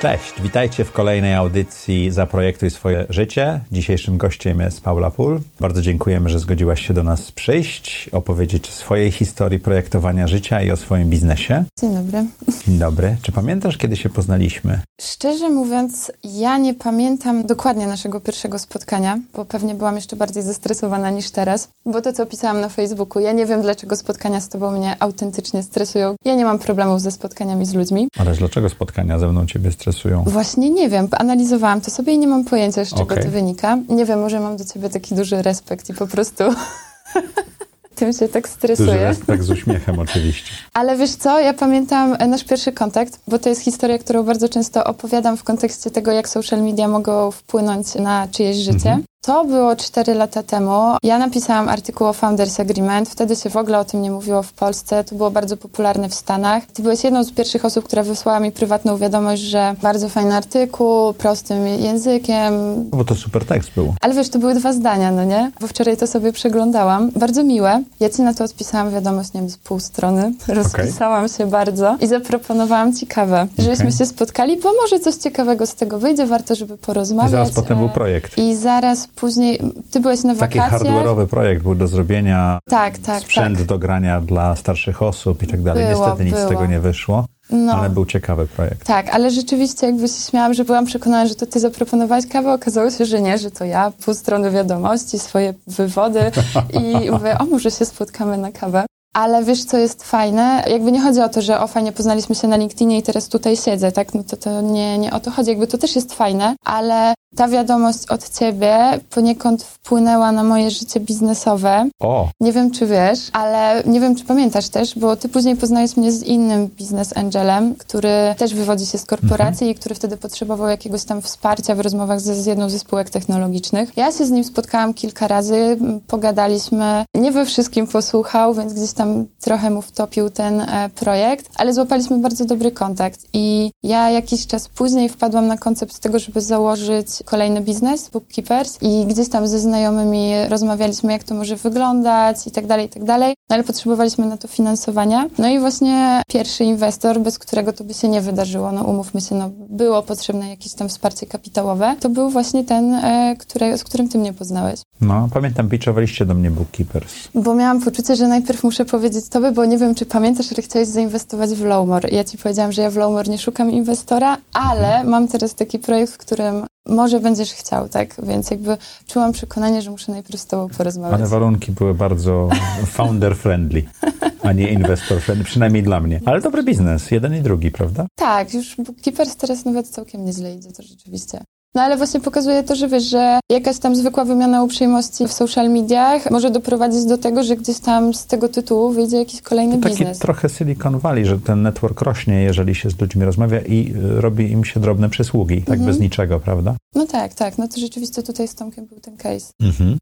Cześć, witajcie w kolejnej audycji Zaprojektuj swoje życie. Dzisiejszym gościem jest Paula Pól. Bardzo dziękujemy, że zgodziłaś się do nas przyjść, opowiedzieć o swojej historii projektowania życia i o swoim biznesie. Dzień dobry. Dzień dobry. Czy pamiętasz, kiedy się poznaliśmy? Szczerze mówiąc, ja nie pamiętam dokładnie naszego pierwszego spotkania, bo pewnie byłam jeszcze bardziej zestresowana niż teraz. Bo to, co opisałam na Facebooku, ja nie wiem, dlaczego spotkania z tobą mnie autentycznie stresują. Ja nie mam problemów ze spotkaniami z ludźmi. Ale dlaczego spotkania ze mną ciebie stresują? Właśnie nie wiem, analizowałam to sobie i nie mam pojęcia, z czego Okej. to wynika. Nie wiem, może mam do ciebie taki duży respekt i po prostu tym się tak Duży stresuję. respekt z uśmiechem oczywiście. Ale wiesz co, ja pamiętam e, nasz pierwszy kontakt, bo to jest historia, którą bardzo często opowiadam w kontekście tego, jak social media mogą wpłynąć na czyjeś życie. To było 4 lata temu. Ja napisałam artykuł o Founders Agreement. Wtedy się w ogóle o tym nie mówiło w Polsce. To było bardzo popularne w Stanach. Ty byłeś jedną z pierwszych osób, która wysłała mi prywatną wiadomość, że bardzo fajny artykuł, prostym językiem, No Bo to super tekst był. ale wiesz, to były dwa zdania, no nie? Bo wczoraj to sobie przeglądałam. Bardzo miłe. Ja ci na to odpisałam wiadomość, nie wiem, z pół strony. Rozpisałam się bardzo i zaproponowałam ci kawę. Żebyśmy Okej. się spotkali, bo może coś ciekawego z tego wyjdzie, warto, żeby porozmawiać. I zaraz potem był projekt. I zaraz później, ty byłeś na Taki wakacjach. hardware'owy projekt był do zrobienia, Tak, tak, sprzęt tak. do grania dla starszych osób i tak dalej. Było, Niestety nic z tego nie wyszło, No. ale był ciekawy projekt. Tak, ale rzeczywiście jakby się śmiałam, że byłam przekonana, że to ty zaproponowałeś kawę, okazało się, że nie, że to ja, pół strony wiadomości, swoje wywody i mówię, o może się spotkamy na kawę. Ale wiesz, co jest fajne? Jakby nie chodzi o to, że o fajnie poznaliśmy się na LinkedInie i teraz tutaj siedzę, tak? No to, to nie, nie o to chodzi. Jakby to też jest fajne, ale ta wiadomość od ciebie poniekąd wpłynęła na moje życie biznesowe. O, Nie wiem, czy wiesz, ale nie wiem, czy pamiętasz też, bo ty później poznałeś mnie z innym biznes angelem, który też wywodzi się z korporacji i który wtedy potrzebował jakiegoś tam wsparcia w rozmowach ze, z jedną ze spółek technologicznych. Ja się z nim spotkałam kilka razy, pogadaliśmy, nie we wszystkim posłuchał, więc gdzieś tam trochę mu wtopił ten e, projekt, ale złapaliśmy bardzo dobry kontakt i ja jakiś czas później wpadłam na koncept tego, żeby założyć kolejny biznes, Bookkeepers i gdzieś tam ze znajomymi rozmawialiśmy, jak to może wyglądać i tak dalej, i tak dalej, no ale potrzebowaliśmy na to finansowania. No i właśnie pierwszy inwestor, bez którego to by się nie wydarzyło, no umówmy się, no było potrzebne jakieś tam wsparcie kapitałowe, to był właśnie ten, e, z którym ty mnie poznałeś. No pamiętam, pitchowaliście do mnie Bookkeepers. Bo miałam poczucie, że najpierw muszę powiedzieć tobie, bo nie wiem, czy pamiętasz, ale chciałeś zainwestować w Lowmore. Ja ci powiedziałam, że ja w Lowmore nie szukam inwestora, ale mam teraz taki projekt, w którym może będziesz chciał, tak? Więc jakby czułam przekonanie, że muszę najpierw z tobą porozmawiać. Ale warunki były bardzo founder-friendly, a nie investor-friendly, przynajmniej dla mnie. Ale dobry biznes, jeden i drugi, prawda? Tak, już Bookkeepers teraz nawet całkiem nieźle idzie, to rzeczywiście. No ale właśnie pokazuje to, że wiesz, że jakaś tam zwykła wymiana uprzejmości w social mediach może doprowadzić do tego, że gdzieś tam z tego tytułu wyjdzie jakiś kolejny Taki biznes. trochę Silicon Valley, że ten network rośnie, jeżeli się z ludźmi rozmawia i y, robi im się drobne przysługi, tak Mhm. bez niczego, prawda? No tak, tak, no to rzeczywiście tutaj z Tomkiem był ten case. Mhm.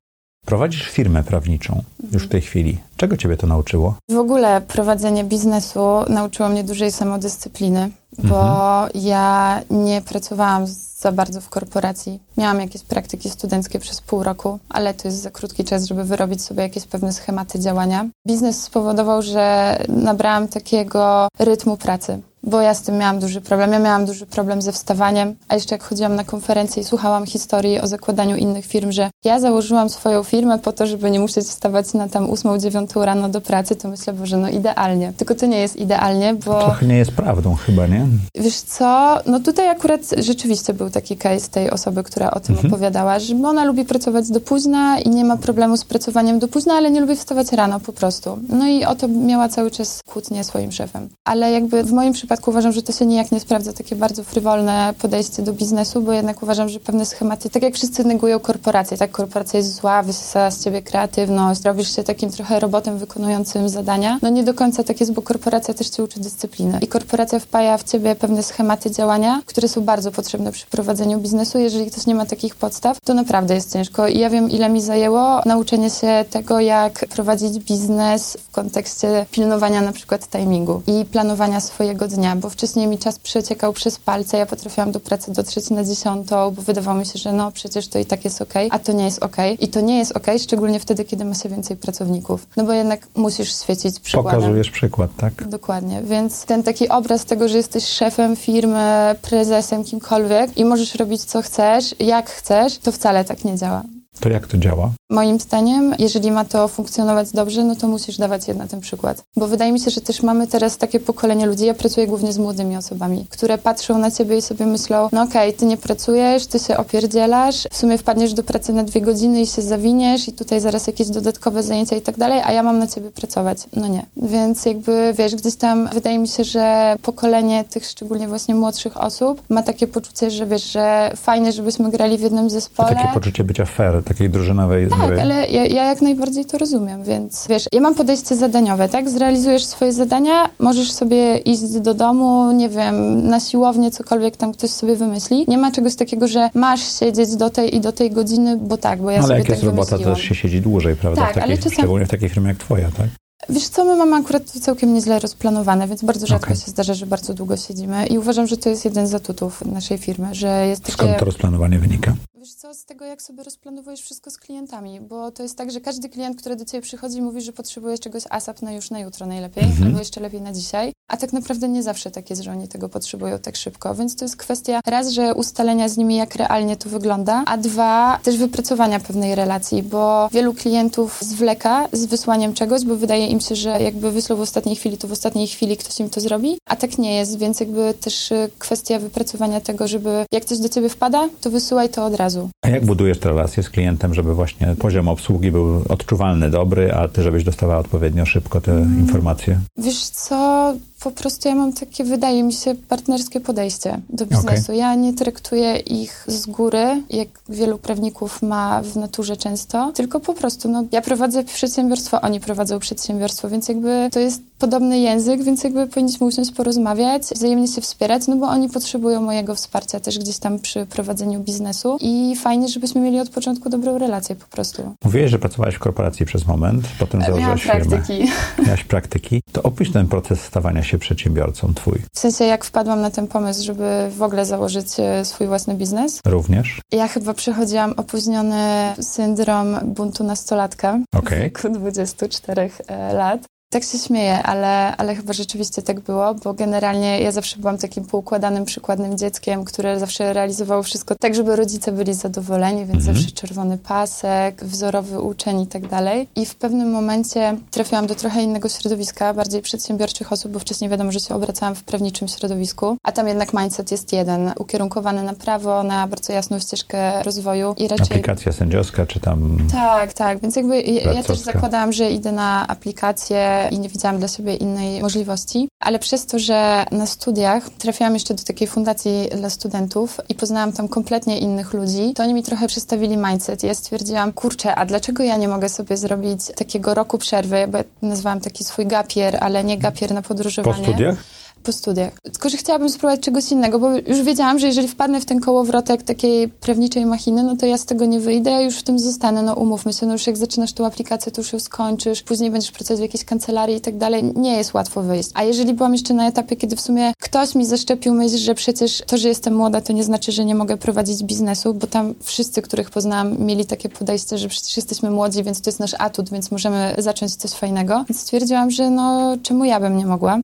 Prowadzisz firmę prawniczą już w tej chwili. Czego ciebie to nauczyło? W ogóle prowadzenie biznesu nauczyło mnie dużej samodyscypliny, bo ja nie pracowałam za bardzo w korporacji. Miałam jakieś praktyki studenckie przez pół roku, ale to jest za krótki czas, żeby wyrobić sobie jakieś pewne schematy działania. Biznes spowodował, że nabrałam takiego rytmu pracy. Bo ja z tym miałam duży problem. Ja miałam duży problem ze wstawaniem, a jeszcze jak chodziłam na konferencje i słuchałam historii o zakładaniu innych firm, że ja założyłam swoją firmę po to, żeby nie musieć wstawać na tam 8-9 rano do pracy, to myślę, Boże, no idealnie. Tylko to nie jest idealnie, bo Trochę nie jest prawdą chyba, nie? wiesz co, no tutaj akurat rzeczywiście był taki case tej osoby, która o tym opowiadała, że ona lubi pracować do późna i nie ma problemu z pracowaniem do późna, ale nie lubi wstawać rano po prostu. No i o to miała cały czas kłótnię swoim szefem. Ale jakby w moim przypadku przypadku uważam, że to się nijak nie sprawdza, takie bardzo frywolne podejście do biznesu, bo jednak uważam, że pewne schematy, tak jak wszyscy negują korporację, tak, korporacja jest zła, wysysa z ciebie kreatywność, robisz się takim trochę robotem wykonującym zadania. No nie do końca tak jest, bo korporacja też cię uczy dyscypliny. I korporacja wpaja w ciebie pewne schematy działania, które są bardzo potrzebne przy prowadzeniu biznesu. Jeżeli ktoś nie ma takich podstaw, to naprawdę jest ciężko. I ja wiem, ile mi zajęło nauczenie się tego, jak prowadzić biznes w kontekście pilnowania na przykład timingu i planowania swojego dnia, bo wcześniej mi czas przeciekał przez palce, ja potrafiłam do pracy dotrzeć na dziesiątą, bo wydawało mi się, że no przecież to i tak jest ok, a to nie jest ok. I to nie jest ok, szczególnie wtedy, kiedy ma się więcej pracowników. No bo jednak musisz świecić przykładem. Pokazujesz przykład, tak? Dokładnie, więc ten taki obraz tego, że jesteś szefem firmy, prezesem, kimkolwiek i możesz robić co chcesz, jak chcesz, to wcale tak nie działa. To jak to działa? Moim zdaniem, jeżeli ma to funkcjonować dobrze, no to musisz dawać jedna ten przykład. Bo wydaje mi się, że też mamy teraz takie pokolenie ludzi, ja pracuję głównie z młodymi osobami, które patrzą na ciebie i sobie myślą, no okej, okay, ty nie pracujesz, ty się opierdzielasz, w sumie wpadniesz do pracy na dwie godziny i się zawiniesz i tutaj zaraz jakieś dodatkowe zajęcia i tak dalej, a ja mam na ciebie pracować. No nie. Więc jakby, wiesz, gdzieś tam wydaje mi się, że pokolenie tych szczególnie właśnie młodszych osób ma takie poczucie, że wiesz, że fajnie, żebyśmy grali w jednym zespole. Takie poczucie bycia fair, takiej drużynowej tak, ale ja, ja, jak najbardziej to rozumiem, więc wiesz, ja mam podejście zadaniowe, tak? Zrealizujesz swoje zadania, możesz sobie iść do domu, nie wiem, na siłownię, cokolwiek tam ktoś sobie wymyśli. Nie ma czegoś takiego, że masz siedzieć do tej i do tej godziny, bo tak, bo ja ale sobie jak tak jest robota, to też się siedzi dłużej, prawda? Tak, w takiej, ale czasem... Szczególnie w takiej firmie jak twoja, tak? Wiesz co, my mamy akurat to całkiem nieźle rozplanowane, więc bardzo rzadko Okej. się zdarza, że bardzo długo siedzimy i uważam, że to jest jeden z atutów naszej firmy, że jest takie... Skąd to rozplanowanie wynika? Wiesz co, z tego jak sobie rozplanowujesz wszystko z klientami, bo to jest tak, że każdy klient, który do Ciebie przychodzi mówi, że potrzebuje czegoś ASAP na już na jutro najlepiej, Mhm. albo jeszcze lepiej na dzisiaj, a tak naprawdę nie zawsze tak jest, że oni tego potrzebują tak szybko, więc to jest kwestia raz, że ustalenia z nimi, jak realnie to wygląda, a dwa, też wypracowania pewnej relacji, bo wielu klientów zwleka z wysłaniem czegoś, bo wydaje im się, że jakby wysłał w ostatniej chwili, to w ostatniej chwili ktoś im to zrobi, a tak nie jest, więc jakby też y, kwestia wypracowania tego, żeby jak coś do Ciebie wpada, to wysyłaj to od razu. A jak budujesz te relacje z klientem, żeby właśnie poziom obsługi był odczuwalny, dobry, a ty żebyś dostawała odpowiednio szybko te Mm. informacje? Wiesz co, po prostu ja mam takie, wydaje mi się, partnerskie podejście do biznesu. Ja nie traktuję ich z góry, jak wielu prawników ma w naturze często, tylko po prostu, no, ja prowadzę przedsiębiorstwo, oni prowadzą przedsiębiorstwo, więc jakby to jest podobny język, więc jakby powinniśmy usiąść porozmawiać, wzajemnie się wspierać, no bo oni potrzebują mojego wsparcia też gdzieś tam przy prowadzeniu biznesu i fajnie, żebyśmy mieli od początku dobrą relację po prostu. Mówiłeś, że pracowałaś w korporacji przez moment, potem Miałam założyłaś firmę. praktyki. Miałaś praktyki. To opisz ten proces stawania się przedsiębiorcą twój W sensie, jak wpadłam na ten pomysł, żeby w ogóle założyć e, swój własny biznes, również. Ja chyba przechodziłam opóźniony syndrom buntu nastolatka Okej. w wieku 24 e, lat. Tak się śmieję, ale, ale chyba rzeczywiście tak było, bo generalnie ja zawsze byłam takim poukładanym, przykładnym dzieckiem, które zawsze realizowało wszystko tak, żeby rodzice byli zadowoleni, więc Mhm. zawsze czerwony pasek, wzorowy uczeń i tak dalej. I w pewnym momencie trafiłam do trochę innego środowiska, bardziej przedsiębiorczych osób, bo wcześniej wiadomo, że się obracałam w prawniczym środowisku, a tam jednak mindset jest jeden, ukierunkowany na prawo, na bardzo jasną ścieżkę rozwoju i raczej... Aplikacja sędziowska, czy tam... Tak, tak, więc jakby ja, ja też zakładałam, że idę na aplikację i nie widziałam dla siebie innej możliwości, ale przez to, że na studiach trafiłam jeszcze do takiej fundacji dla studentów i poznałam tam kompletnie innych ludzi, to oni mi trochę przestawili mindset. Ja stwierdziłam, kurczę, a dlaczego ja nie mogę sobie zrobić takiego roku przerwy, bo ja nazwałam taki swój gapier, ale nie gapier na Po podróżowanie studiach? Po studiach. Tylko, że chciałabym spróbować czegoś innego, bo już wiedziałam, że jeżeli wpadnę w ten kołowrotek takiej prawniczej machiny, no to ja z tego nie wyjdę, ja już w tym zostanę, no umówmy się, no już jak zaczynasz tą aplikację, to już ją skończysz, później będziesz pracować w jakiejś kancelarii i tak dalej, nie jest łatwo wyjść. A jeżeli byłam jeszcze na etapie, kiedy w sumie ktoś mi zaszczepił myśl, że przecież to, że jestem młoda, to nie znaczy, że nie mogę prowadzić biznesu, bo tam wszyscy, których poznałam, mieli takie podejście, że przecież jesteśmy młodzi, więc to jest nasz atut, więc możemy zacząć coś fajnego. Więc stwierdziłam, że no czemu ja bym nie mogła?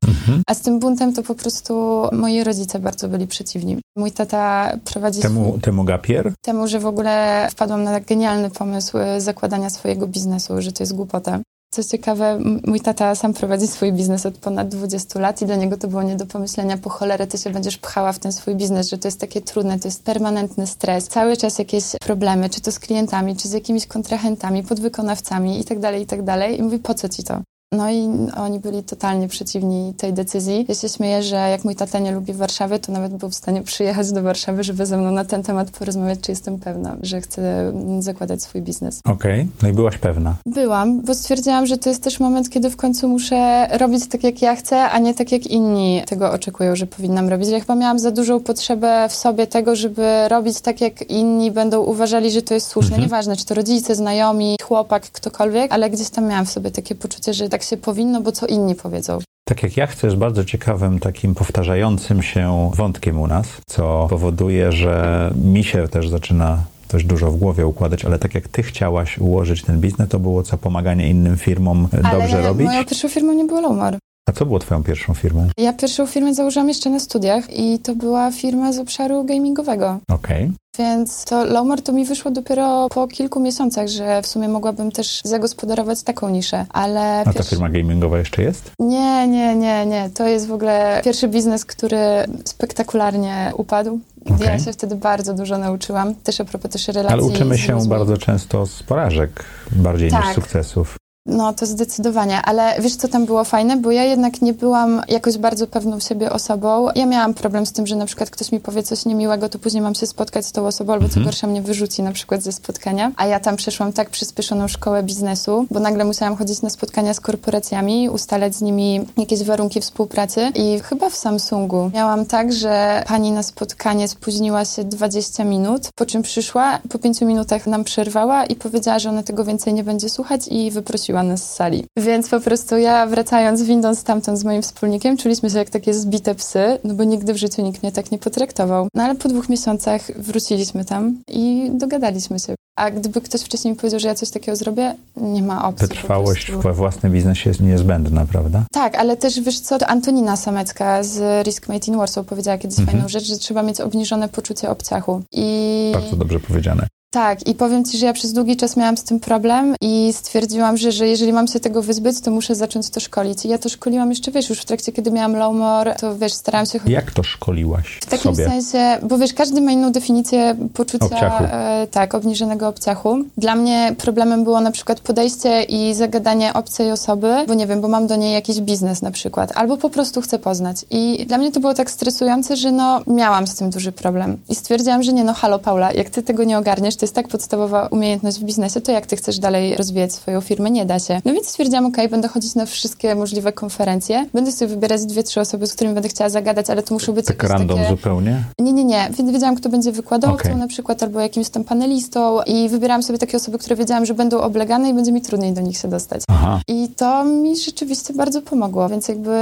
A z tym buntem to po prostu moi rodzice bardzo byli przeciwni. Mój tata prowadzi Temu, temu gapier? temu, że w ogóle wpadłam na genialny pomysł e, zakładania swojego biznesu, że to jest głupota. Co ciekawe, mój tata sam prowadzi swój biznes od ponad 20 lat i dla niego to było nie do pomyślenia, po cholerę ty się będziesz pchała w ten swój biznes, że to jest takie trudne, to jest permanentny stres, cały czas jakieś problemy, czy to z klientami, czy z jakimiś kontrahentami, podwykonawcami i tak dalej, i tak dalej. I mówi, po co ci to? No i oni byli totalnie przeciwni tej decyzji. Ja się śmieję, że jak mój tata nie lubi Warszawy, to nawet był w stanie przyjechać do Warszawy, żeby ze mną na ten temat porozmawiać, czy jestem pewna, że chcę zakładać swój biznes. Okej, okay. no i byłaś pewna. Byłam, bo stwierdziłam, że to jest też moment, kiedy w końcu muszę robić tak, jak ja chcę, a nie tak, jak inni tego oczekują, że powinnam robić. Ja chyba miałam za dużą potrzebę w sobie tego, żeby robić tak, jak inni będą uważali, że to jest słuszne. Mhm. Nieważne, czy to rodzice, znajomi, chłopak, ktokolwiek, ale gdzieś tam miałam w sobie takie poczucie, że tak się powinno, bo co inni powiedzą. Tak jak ja chcę, jest bardzo ciekawym, takim powtarzającym się wątkiem u nas, co powoduje, że mi się też zaczyna dość dużo w głowie układać, ale tak jak ty chciałaś ułożyć ten biznes, to było co pomaganie innym firmom ale dobrze robić? moją pierwszą firmą nie było Lomar. A co było twoją pierwszą firmą? Ja pierwszą firmę założyłam jeszcze na studiach i to była firma z obszaru gamingowego. Okej. Okay. Więc to Lowmore to mi wyszło dopiero po kilku miesiącach, że w sumie mogłabym też zagospodarować taką niszę, ale... A ta firma gamingowa jeszcze jest? Nie, nie, nie, nie. To jest w ogóle pierwszy biznes, który spektakularnie upadł. Okay. Ja się wtedy bardzo dużo nauczyłam, też a propos też relacji. Ale uczymy się bardzo często z porażek, bardziej tak. niż sukcesów. No, to zdecydowanie, ale wiesz, co tam było fajne? Bo ja jednak nie byłam jakoś bardzo pewną siebie osobą. Ja miałam problem z tym, że na przykład ktoś mi powie coś niemiłego, to później mam się spotkać z tą osobą, albo co mhm. gorsza mnie wyrzuci na przykład ze spotkania. A ja tam przeszłam tak przyspieszoną szkołę biznesu, bo nagle musiałam chodzić na spotkania z korporacjami, ustalać z nimi jakieś warunki współpracy i chyba w Samsungu miałam tak, że pani na spotkanie spóźniła się 20 minut, po czym przyszła, po 5 minutach nam przerwała i powiedziała, że ona tego więcej nie będzie słuchać i wyprosiła nas z sali. Więc po prostu ja wracając windą stamtąd z moim wspólnikiem, czuliśmy się jak takie zbite psy, no bo nigdy w życiu nikt mnie tak nie potraktował. No ale po dwóch miesiącach wróciliśmy tam i dogadaliśmy się. A gdyby ktoś wcześniej mi powiedział, że ja coś takiego zrobię, nie ma opcji. Wytrwałość we własnym biznesie jest niezbędna, prawda? Tak, ale też wiesz co, Antonina Samecka z Risk Made in Warsaw powiedziała kiedyś mhm. fajną rzecz, że trzeba mieć obniżone poczucie obciachu. I... Bardzo dobrze powiedziane. Tak, i powiem Ci, że ja przez długi czas miałam z tym problem i stwierdziłam, że, że jeżeli mam się tego wyzbyć, to muszę zacząć to szkolić. I ja to szkoliłam jeszcze, wiesz, już w trakcie, kiedy miałam low more, to wiesz, starałam się... Jak to szkoliłaś W takim sobie? sensie, bo wiesz, każdy ma inną definicję poczucia... Obciachu. E, tak, obniżonego obciachu. Dla mnie problemem było na przykład podejście i zagadanie obcej osoby, bo nie wiem, bo mam do niej jakiś biznes na przykład, albo po prostu chcę poznać. I dla mnie to było tak stresujące, że no, miałam z tym duży problem. I stwierdziłam, że nie, no halo Paula, jak Ty tego nie ogarniesz, to jest tak podstawowa umiejętność w biznesie, to jak ty chcesz dalej rozwijać swoją firmę? Nie da się. No więc stwierdziłam, ok, będę chodzić na wszystkie możliwe konferencje, będę sobie wybierać dwie, trzy osoby, z którymi będę chciała zagadać, ale to muszą być tak random takie... zupełnie? Nie, nie, nie. Wiedziałam, kto będzie wykładowcą okay. na przykład, albo jakimś tam panelistą i wybierałam sobie takie osoby, które wiedziałam, że będą oblegane i będzie mi trudniej do nich się dostać. Aha. I to mi rzeczywiście bardzo pomogło, więc jakby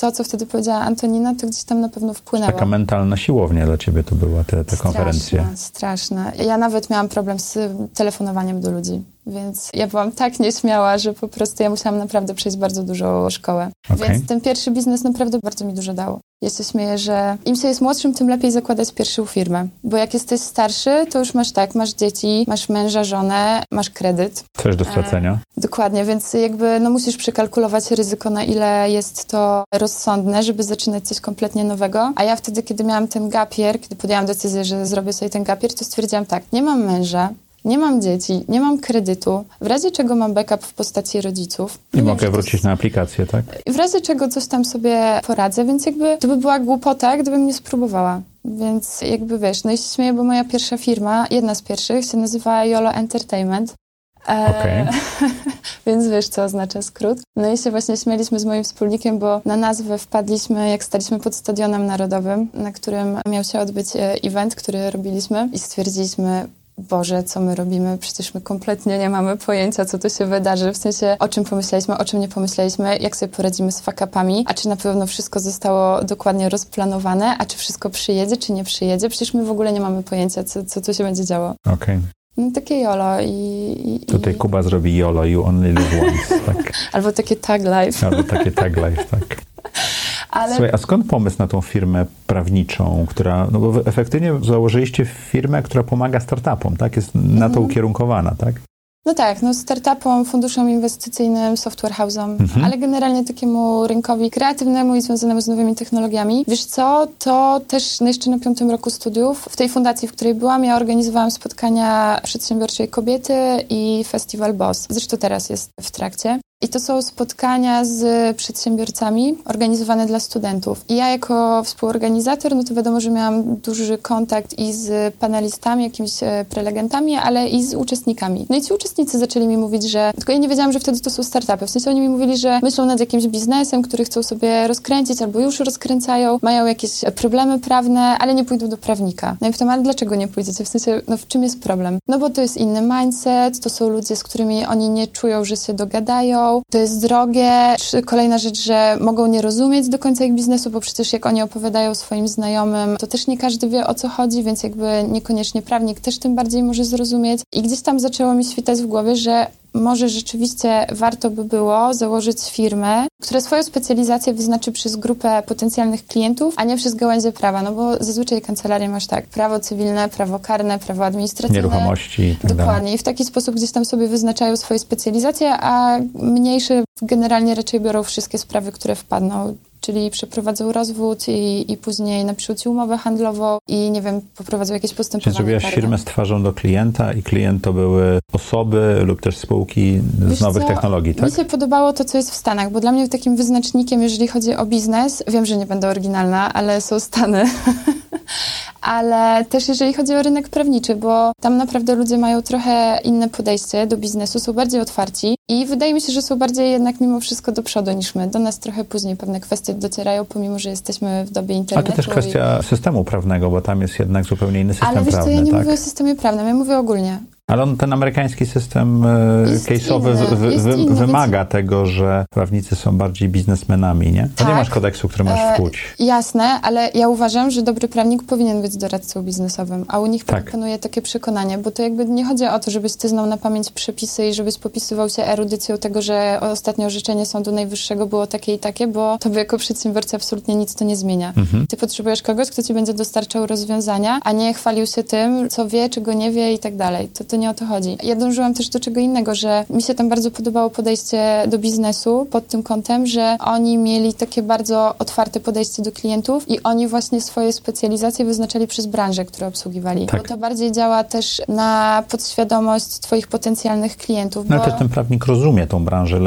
to, co wtedy powiedziała Antonina, to gdzieś tam na pewno wpłynęło. Taka mentalna siłownia dla ciebie to była, te, te konferencje. Straszne. Ja nawet miałam problem z telefonowaniem do ludzi. Więc ja byłam tak nieśmiała, że po prostu ja musiałam naprawdę przejść bardzo dużą szkołę. Okay. Więc ten pierwszy biznes naprawdę bardzo mi dużo dał. Ja się śmieję, że im się jest młodszym, tym lepiej zakładać pierwszą firmę. Bo jak jesteś starszy, to już masz tak, masz dzieci, masz męża, żonę, masz kredyt. Coś do stracenia. E, dokładnie, więc jakby no musisz przekalkulować ryzyko, na ile jest to rozsądne, żeby zaczynać coś kompletnie nowego. A ja wtedy, kiedy miałam ten gapier, kiedy podjęłam decyzję, że zrobię sobie ten gapier, to stwierdziłam tak, nie mam męża, nie mam dzieci, nie mam kredytu, w razie czego mam backup w postaci rodziców. I mogę wiem, wrócić na aplikację, tak? W razie czego coś tam sobie poradzę, więc jakby to by była głupota, gdybym nie spróbowała. Więc jakby wiesz, no i się śmieję, bo moja pierwsza firma, jedna z pierwszych, się nazywa YOLO Entertainment. E, okay. więc wiesz, co oznacza skrót. No i się właśnie śmieliśmy z moim wspólnikiem, bo na nazwę wpadliśmy, jak staliśmy pod Stadionem Narodowym, na którym miał się odbyć e, event, który robiliśmy i stwierdziliśmy, Boże, co my robimy? Przecież my kompletnie nie mamy pojęcia, co tu się wydarzy. W sensie, o czym pomyśleliśmy, o czym nie pomyśleliśmy, jak sobie poradzimy z fakapami, a czy na pewno wszystko zostało dokładnie rozplanowane, a czy wszystko przyjedzie, czy nie przyjedzie. Przecież my w ogóle nie mamy pojęcia, co, co tu się będzie działo. Okej. Okay. No takie YOLO i, i, Tutaj Kuba zrobi YOLO, you only live once, tak. Albo takie tag life. Albo takie tag life, tak. Ale... Słuchaj, a skąd pomysł na tą firmę prawniczą, która, no bo efektywnie założyliście firmę, która pomaga startupom, tak? Jest na to mhm. ukierunkowana, tak? No tak, no startupom, funduszom inwestycyjnym, software house'om, mhm. ale generalnie takiemu rynkowi kreatywnemu i związanemu z nowymi technologiami. Wiesz co, to też jeszcze na piątym roku studiów w tej fundacji, w której byłam, ja organizowałam spotkania przedsiębiorczej kobiety i festiwal BOSS. Zresztą teraz jest w trakcie. I to są spotkania z przedsiębiorcami organizowane dla studentów. I ja jako współorganizator, no to wiadomo, że miałam duży kontakt i z panelistami, jakimiś e, prelegentami, ale i z uczestnikami. No i ci uczestnicy zaczęli mi mówić, że... Tylko ja nie wiedziałam, że wtedy to są startupy. W sensie oni mi mówili, że myślą nad jakimś biznesem, który chcą sobie rozkręcić albo już rozkręcają, mają jakieś problemy prawne, ale nie pójdą do prawnika. No i pytam, ale dlaczego nie pójdziecie? W sensie, no w czym jest problem? No bo to jest inny mindset, to są ludzie, z którymi oni nie czują, że się dogadają, to jest drogie. Kolejna rzecz, że mogą nie rozumieć do końca ich biznesu, bo przecież jak oni opowiadają swoim znajomym, to też nie każdy wie o co chodzi, więc jakby niekoniecznie prawnik też tym bardziej może zrozumieć. I gdzieś tam zaczęło mi świtać w głowie, że może rzeczywiście warto by było założyć firmę, która swoją specjalizację wyznaczy przez grupę potencjalnych klientów, a nie przez gałęzie prawa, no bo zazwyczaj kancelarie masz tak, prawo cywilne, prawo karne, prawo administracyjne. Nieruchomości. Tak Dokładnie. I w taki sposób gdzieś tam sobie wyznaczają swoje specjalizacje, a mniejsze generalnie raczej biorą wszystkie sprawy, które wpadną czyli przeprowadzą rozwód i, i później ci umowę handlową i nie wiem, poprowadzą jakieś postępowanie. Czyli zrobiłaś firmę z twarzą do klienta i klient to były osoby lub też spółki z Wiesz nowych co? technologii, tak? Mi się podobało to, co jest w Stanach, bo dla mnie takim wyznacznikiem, jeżeli chodzi o biznes, wiem, że nie będę oryginalna, ale są Stany. ale też jeżeli chodzi o rynek prawniczy, bo tam naprawdę ludzie mają trochę inne podejście do biznesu, są bardziej otwarci i wydaje mi się, że są bardziej jednak mimo wszystko do przodu niż my. Do nas trochę później pewne kwestie docierają, pomimo, że jesteśmy w dobie internetu. A to też kwestia i... systemu prawnego, bo tam jest jednak zupełnie inny system prawny. Ale wiesz co, ja nie tak? mówię o systemie prawnym, ja mówię ogólnie. Ale on, ten amerykański system e, case'owy wy, wymaga tego, że prawnicy są bardziej biznesmenami, nie? To tak. nie masz kodeksu, który masz wkuć. E, jasne, ale ja uważam, że dobry prawnik powinien być doradcą biznesowym, a u nich tak. panuje takie przekonanie, bo to jakby nie chodzi o to, żebyś ty znał na pamięć przepisy i żebyś popisywał się erudycją tego, że ostatnie orzeczenie Sądu Najwyższego było takie i takie, bo tobie jako przedsiębiorca absolutnie nic to nie zmienia. Mhm. Ty potrzebujesz kogoś, kto ci będzie dostarczał rozwiązania, a nie chwalił się tym, co wie, czego nie wie i tak dalej. To, to nie o to chodzi. Ja dążyłam też do czego innego, że mi się tam bardzo podobało podejście do biznesu pod tym kątem, że oni mieli takie bardzo otwarte podejście do klientów i oni właśnie swoje specjalizacje wyznaczali przez branżę, które obsługiwali. Tak. Bo to bardziej działa też na podświadomość twoich potencjalnych klientów. No bo... ale też ten prawnik rozumie tą branżę,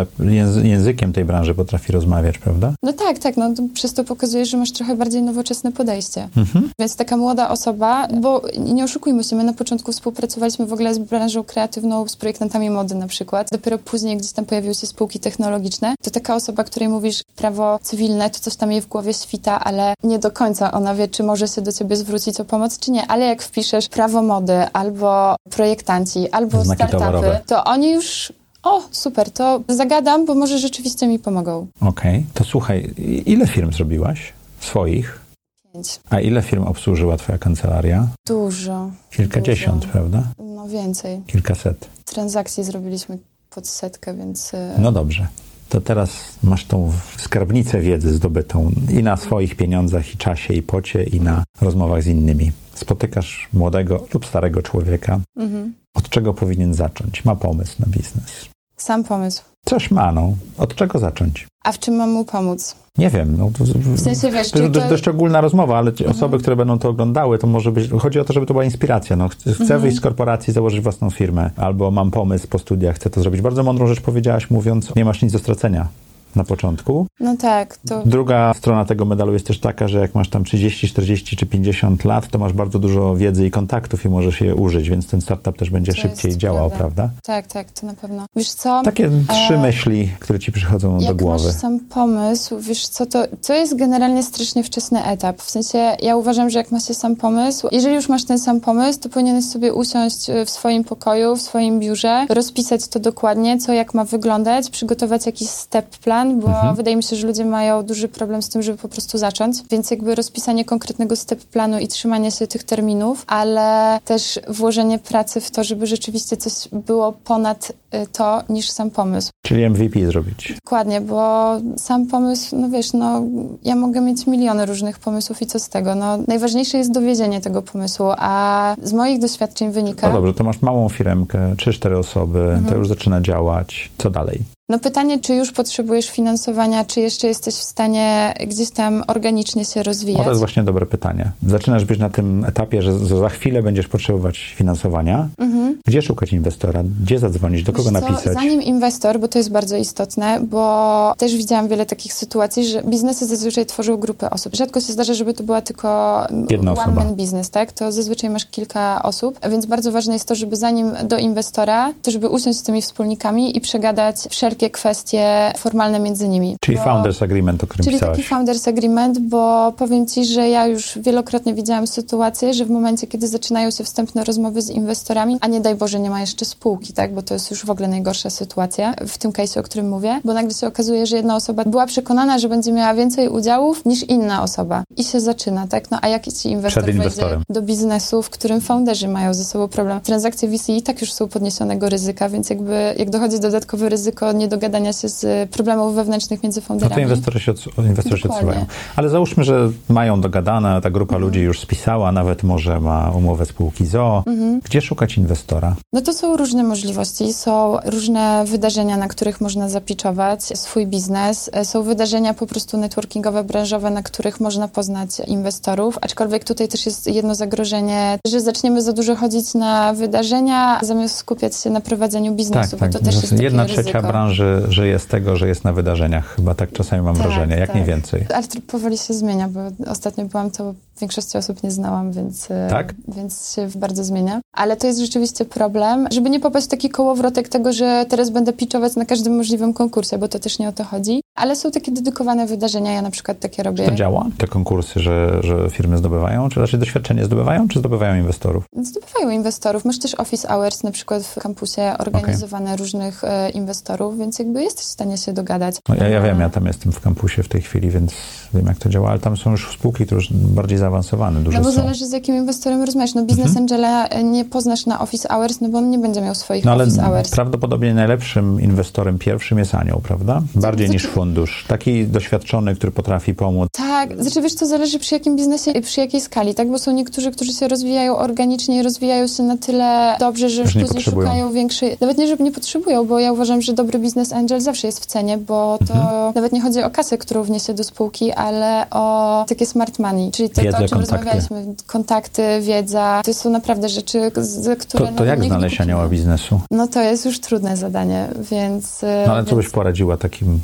językiem tej branży potrafi rozmawiać, prawda? No tak, tak. No, to przez to pokazujesz, że masz trochę bardziej nowoczesne podejście. Mhm. Więc taka młoda osoba, bo nie oszukujmy się, my na początku współpracowaliśmy w ogóle z branżą kreatywną, z projektantami mody na przykład. Dopiero później gdzieś tam pojawiły się spółki technologiczne. To taka osoba, której mówisz prawo cywilne, to coś tam jej w głowie świta, ale nie do końca ona wie, czy może się do ciebie zwrócić o pomoc, czy nie. Ale jak wpiszesz prawo mody, albo projektanci, albo Znaki startupy, towarowe. to oni już o, super, to zagadam, bo może rzeczywiście mi pomogą. Okej, okay. to słuchaj, ile firm zrobiłaś? Swoich? A ile firm obsłużyła twoja kancelaria? Dużo. Kilkadziesiąt, dużo. prawda? No więcej. Kilkaset. Transakcji zrobiliśmy pod setkę, więc... E, no dobrze. To teraz masz tą skarbnicę wiedzy zdobytą i na swoich pieniądzach, i czasie, i pocie, i na rozmowach z innymi. Spotykasz młodego lub starego człowieka. Mhm. Od czego powinien zacząć? Ma pomysł na biznes. Sam pomysł. Coś ma, no. Od czego zacząć? A w czym mam mu pomóc? Nie wiem. No, to, w sensie, wiesz, to jest to... dość ogólna rozmowa, ale mhm. osoby, które będą to oglądały, to może być... Chodzi o to, żeby to była inspiracja. No, chcę mhm. wyjść z korporacji, założyć własną firmę, albo mam pomysł po studiach, chcę to zrobić. Bardzo mądrą rzecz powiedziałaś, mówiąc, nie masz nic do stracenia na początku. No tak. To... Druga strona tego medalu jest też taka, że jak masz tam 30, 40 czy 50 lat, to masz bardzo dużo wiedzy i kontaktów i możesz je użyć, więc ten startup też będzie to szybciej działał, prawda. prawda. Tak, tak, to na pewno. Wiesz co? Takie trzy e... myśli, które ci przychodzą jak do głowy. masz sam pomysł, wiesz co, to, to jest generalnie strasznie wczesny etap. W sensie ja uważam, że jak masz sam pomysł, jeżeli już masz ten sam pomysł, to powinieneś sobie usiąść w swoim pokoju, w swoim biurze, rozpisać to dokładnie, co jak ma wyglądać, przygotować jakiś step plan, plan, bo mhm. wydaje mi się, że ludzie mają duży problem z tym, żeby po prostu zacząć, więc jakby rozpisanie konkretnego step planu i trzymanie się tych terminów, ale też włożenie pracy w to, żeby rzeczywiście coś było ponad y, to niż sam pomysł. Czyli MVP zrobić. Dokładnie, bo sam pomysł, no wiesz, no ja mogę mieć miliony różnych pomysłów i co z tego? No najważniejsze jest dowiedzienie tego pomysłu, a z moich doświadczeń wynika... No dobrze, to masz małą firmkę, 3-4 osoby, mhm. to już zaczyna działać. Co dalej? No pytanie, czy już potrzebujesz finansowania, czy jeszcze jesteś w stanie gdzieś tam organicznie się rozwijać? No to jest właśnie dobre pytanie. Zaczynasz być na tym etapie, że za chwilę będziesz potrzebować finansowania. Mhm. Gdzie szukać inwestora? Gdzie zadzwonić? Do kogo Wiesz co, napisać? Zanim inwestor, bo to jest bardzo istotne, bo też widziałam wiele takich sytuacji, że biznesy zazwyczaj tworzą grupy osób. Rzadko się zdarza, żeby to była tylko Jedna one osoba. man business, tak? To zazwyczaj masz kilka osób, więc bardzo ważne jest to, żeby zanim do inwestora, to żeby usiąść z tymi wspólnikami i przegadać wszelkie kwestie formalne między nimi. Czyli Bo- Founders Agreement, o którym Czyli pisałaś. taki founders agreement, bo powiem Ci, że ja już wielokrotnie widziałam sytuację, że w momencie, kiedy zaczynają się wstępne rozmowy z inwestorami, a nie daj Boże, nie ma jeszcze spółki, tak, bo to jest już w ogóle najgorsza sytuacja w tym case'ie, o którym mówię, bo nagle się okazuje, że jedna osoba była przekonana, że będzie miała więcej udziałów niż inna osoba i się zaczyna, tak, no a jak ci inwestor wejdzie do biznesu, w którym founderzy mają ze sobą problem. Transakcje VC i tak już są podniesionego ryzyka, więc jakby jak dochodzi dodatkowe ryzyko niedogadania się z problemów wewnętrznych między No founderami. to inwestorzy się, odsu- inwestorzy się odsuwają. Ale załóżmy, że mają dogadane, ta grupa Mhm. ludzi już spisała, nawet może ma umowę spółki ZO. Mhm. Gdzie szukać inwestora? No to są różne możliwości, są różne wydarzenia, na których można zapiczować swój biznes. Są wydarzenia po prostu networkingowe, branżowe, na których można poznać inwestorów, aczkolwiek tutaj też jest jedno zagrożenie, że zaczniemy za dużo chodzić na wydarzenia, zamiast skupiać się na prowadzeniu biznesu, bo to też jest Jedna trzecia branży żyje z tego, że jest na wydarzeniach. Chyba tak czasami mam Tak, wrażenie, jak tak. nie więcej. Ale to powoli się zmienia, bo ostatnio byłam, to większości osób nie znałam, więc, e, Tak? więc się bardzo zmienia. Ale to jest rzeczywiście problem, żeby nie popaść w taki kołowrotek tego, że teraz będę pitchować na każdym możliwym konkursie, bo to też nie o to chodzi. Ale są takie dedykowane wydarzenia, ja na przykład takie robię. Czy to działa? Te konkursy, że, że firmy zdobywają? Czy raczej doświadczenie zdobywają, czy zdobywają inwestorów? Zdobywają inwestorów. Masz też office hours na przykład w kampusie organizowane różnych e, inwestorów, więc jakby jesteś w stanie się dogadać. No, ja, ja wiem, ja tam jestem w kampusie w tej chwili, więc wiem, jak to działa, ale tam są już spółki, które już bardziej zaawansowane, duże No bo są. Mhm. zależy z jakim inwestorem rozmawiasz. No biznes angela e, nie poznasz na office hours, no bo on nie będzie miał swoich No ale office hours. prawdopodobnie najlepszym inwestorem pierwszym jest anioł, prawda? Bardziej Znaczy- niż fundusz. Taki doświadczony, który potrafi pomóc. Tak, znaczy wiesz, to zależy przy jakim biznesie i przy jakiej skali, tak? Bo są niektórzy, którzy się rozwijają organicznie i rozwijają się na tyle dobrze, że już później szukają większej... Nawet nie, żeby nie potrzebują, bo ja uważam, że dobry biznes angel zawsze jest w cenie, bo to Mhm. nawet nie chodzi o kasę, którą wniesie do spółki, ale o takie smart money, czyli to, Wiedzę, to o czym kontakty. rozmawialiśmy. Kontakty, wiedza, to są naprawdę rzeczy, z, które... To, to no, jak znaleźć anioła biznesu? No to jest już trudne zadanie, więc... No ale co byś poradziła takim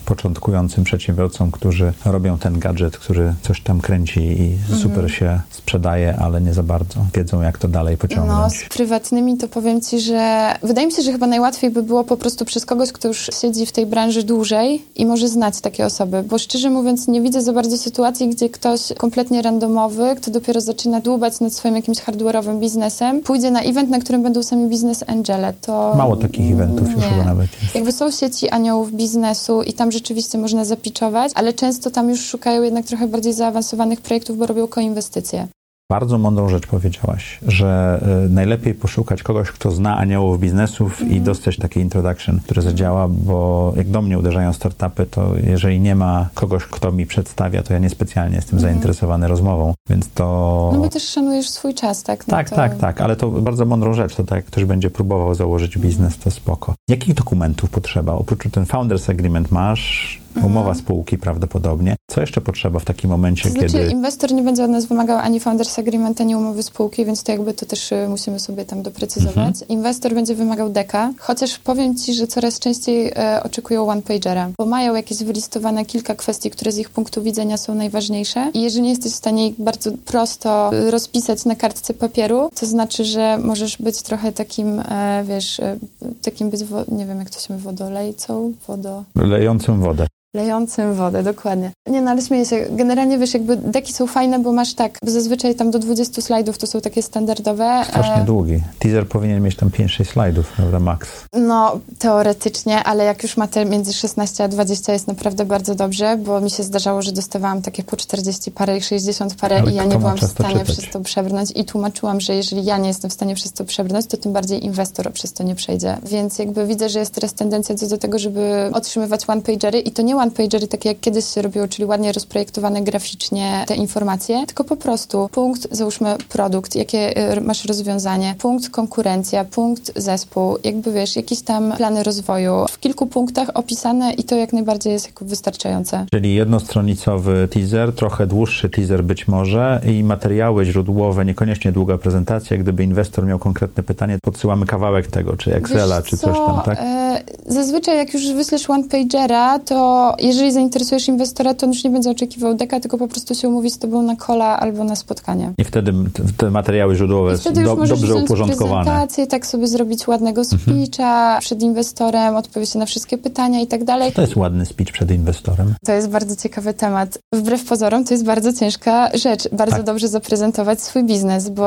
początkującym przedsiębiorcom, którzy robią ten gadżet, który coś tam kręci i Mhm. super się sprzedaje, ale nie za bardzo wiedzą, jak to dalej No, pociągnąć? z prywatnymi to powiem ci, że wydaje mi się, że chyba najłatwiej by było po prostu przez kogoś, kto już siedzi w tej branży dłużej i może znać takie osoby, bo szczerze mówiąc nie widzę za bardzo sytuacji, gdzie ktoś kompletnie randomowy, kto dopiero zaczyna dłubać nad swoim jakimś hardware'owym biznesem, pójdzie na event, na którym będą sami biznes angele. To Mało takich eventów już chyba nawet jest. Jakby są sieci aniołów biznesu i tam rzeczywiście można zapiczować, ale często tam już szukają jednak trochę bardziej zaawansowanych projektów, bo robią koinwestycje. Bardzo mądrą rzecz powiedziałaś, że y, najlepiej poszukać kogoś, kto zna aniołów biznesów Mhm. i dostać taki introduction, który zadziała, bo jak do mnie uderzają startupy, to jeżeli nie ma kogoś, kto mi przedstawia, to ja niespecjalnie jestem zainteresowany rozmową, więc to... Mhm. No bo też szanujesz swój czas, tak? No Tak, to... tak, tak, ale to bardzo mądrą rzecz, to tak jak ktoś będzie próbował założyć biznes, to spoko. Jakich dokumentów potrzeba? Oprócz ten Founders Agreement masz, umowa spółki prawdopodobnie. Co jeszcze potrzeba w takim momencie, Mhm. To znaczy, kiedy... inwestor nie będzie od nas wymagał ani founders agreement, ani umowy spółki, więc to jakby to też y, musimy sobie tam doprecyzować. Inwestor będzie wymagał deka, chociaż powiem Ci, że coraz częściej e, oczekują one-pagera, bo mają jakieś wylistowane kilka kwestii, które z ich punktu widzenia są najważniejsze i jeżeli nie jesteś w stanie ich bardzo prosto y, rozpisać na kartce papieru, to znaczy, że możesz być trochę takim, e, wiesz, e, takim być, nie wiem jak to się wodolejcą, wodo... Lejącym wodę. Lejącym wodę, dokładnie. Nie, no ale śmieję się. Generalnie wiesz, jakby deki są fajne, bo masz tak, bo zazwyczaj tam do 20 slajdów to są takie standardowe. Strasznie e, długi. Teaser powinien mieć tam 5-6 slajdów, prawda, max. No, teoretycznie, ale jak już ma te między 16 a 20 jest naprawdę bardzo dobrze, bo mi się zdarzało, że dostawałam takie po 40 parę i 60 parę Ale i ja nie byłam w stanie czytać? przez to przebrnąć i tłumaczyłam, że jeżeli ja nie jestem w stanie przez to przebrnąć, to tym bardziej inwestor przez to nie przejdzie. Więc jakby widzę, że jest teraz tendencja co do tego, żeby otrzymywać one-pagery i to nie one-pagery, takie jak kiedyś się robiło, czyli ładnie rozprojektowane graficznie te informacje, tylko po prostu punkt, załóżmy produkt, jakie y, masz rozwiązanie, punkt konkurencja, punkt zespół, jakby wiesz, jakieś tam plany rozwoju w kilku punktach opisane i to jak najbardziej jest jako wystarczające. Czyli jednostronicowy teaser, trochę dłuższy teaser być może i materiały źródłowe, niekoniecznie długa prezentacja. Gdyby inwestor miał konkretne pytanie, podsyłamy kawałek tego, czy Excela, Wiesz czy coś tam, tak? E, zazwyczaj jak już wyślesz one-pagera, to jeżeli zainteresujesz inwestora, to on już nie będzie oczekiwał deka, tylko po prostu się umówi z tobą na kola albo na spotkanie. I wtedy te, te materiały źródłowe są do, dobrze uporządkowane. prezentację, tak sobie zrobić ładnego speecha przed inwestorem, odpowiedzieć na wszystkie pytania i tak dalej. To jest ładny speech przed inwestorem. To jest bardzo ciekawy temat. Wbrew pozorom to jest bardzo ciężka rzecz, bardzo Tak. dobrze zaprezentować swój biznes, bo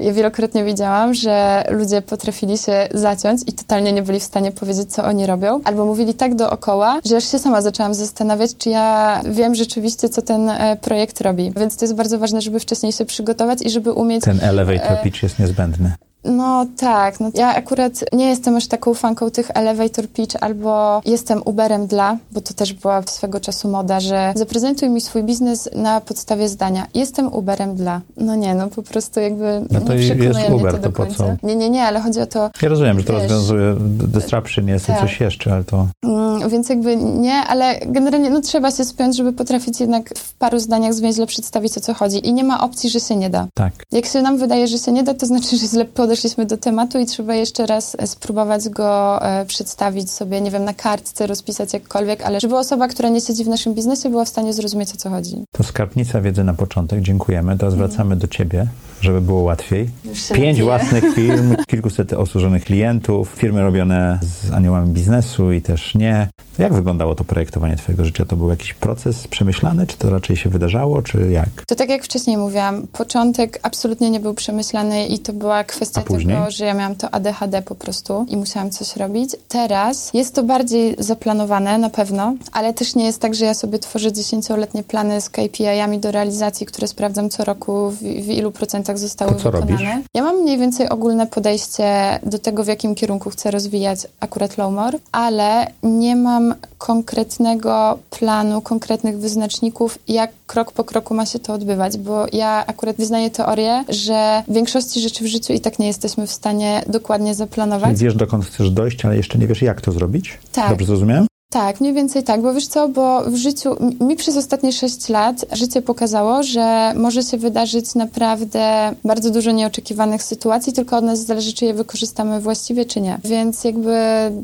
ja wielokrotnie widziałam, że ludzie potrafili się zaciąć i totalnie nie byli w stanie powiedzieć, co oni robią, albo mówili tak dookoła, że aż się sama zaczęłam zastanawiać, czy ja wiem rzeczywiście, co ten e, projekt robi. Więc to jest bardzo ważne, żeby wcześniej się przygotować i żeby umieć Ten elevator E, pitch jest niezbędny. No tak, no ja akurat nie jestem aż taką fanką tych elevator pitch albo jestem Uberem dla, bo to też była swego czasu moda, że zaprezentuj mi swój biznes na podstawie zdania. Jestem Uberem dla. No nie, no po prostu jakby No to nie jest przekonuje Uber, to do końca. co? Nie, nie, nie, ale chodzi o to, Ja rozumiem, że to Wiesz. rozwiązuje disruption, jest Tak. coś jeszcze, ale to... mm, więc jakby nie, ale generalnie no trzeba się spiąć, żeby potrafić jednak w paru zdaniach zwięźle przedstawić o co chodzi i nie ma opcji, że się nie da. Tak. Jak się nam wydaje, że się nie da, to znaczy, że źle podeszliśmy do tematu i trzeba jeszcze raz e, spróbować go e, przedstawić sobie, nie wiem, na kartce, rozpisać jakkolwiek, ale żeby osoba, która nie siedzi w naszym biznesie, była w stanie zrozumieć, o co chodzi. To skarbnica wiedzy na początek. Dziękujemy. Teraz wracamy do ciebie, żeby było łatwiej. Pięć własnych firm, kilkuset obsłużonych klientów, firmy robione z aniołami biznesu i też nie. Jak wyglądało to projektowanie twojego życia? To był jakiś proces przemyślany, czy to raczej się wydarzało, czy jak? To tak jak wcześniej mówiłam, początek absolutnie nie był przemyślany i to była kwestia A później? tego, że ja miałam to ADHD po prostu i musiałam coś robić. Teraz jest to bardziej zaplanowane na pewno, ale też nie jest tak, że ja sobie tworzę dziesięcioletnie plany z KPI-ami do realizacji, które sprawdzam co roku, w, w ilu procentach zostały To co wykonane. robisz? Ja mam mniej więcej ogólne podejście do tego, w jakim kierunku chcę rozwijać akurat Lowmore, ale nie mam konkretnego planu, konkretnych wyznaczników, jak krok po kroku ma się to odbywać, bo ja akurat wyznaję teorię, że większości rzeczy w życiu i tak nie jesteśmy w stanie dokładnie zaplanować. Czyli wiesz, dokąd chcesz dojść, ale jeszcze nie wiesz, jak to zrobić? Tak. Dobrze zrozumiałem? Tak, mniej więcej tak, bo wiesz co, bo w życiu, mi- przez ostatnie 6 lat życie pokazało, że może się wydarzyć naprawdę bardzo dużo nieoczekiwanych sytuacji, tylko od nas zależy, czy je wykorzystamy właściwie, czy nie. Więc jakby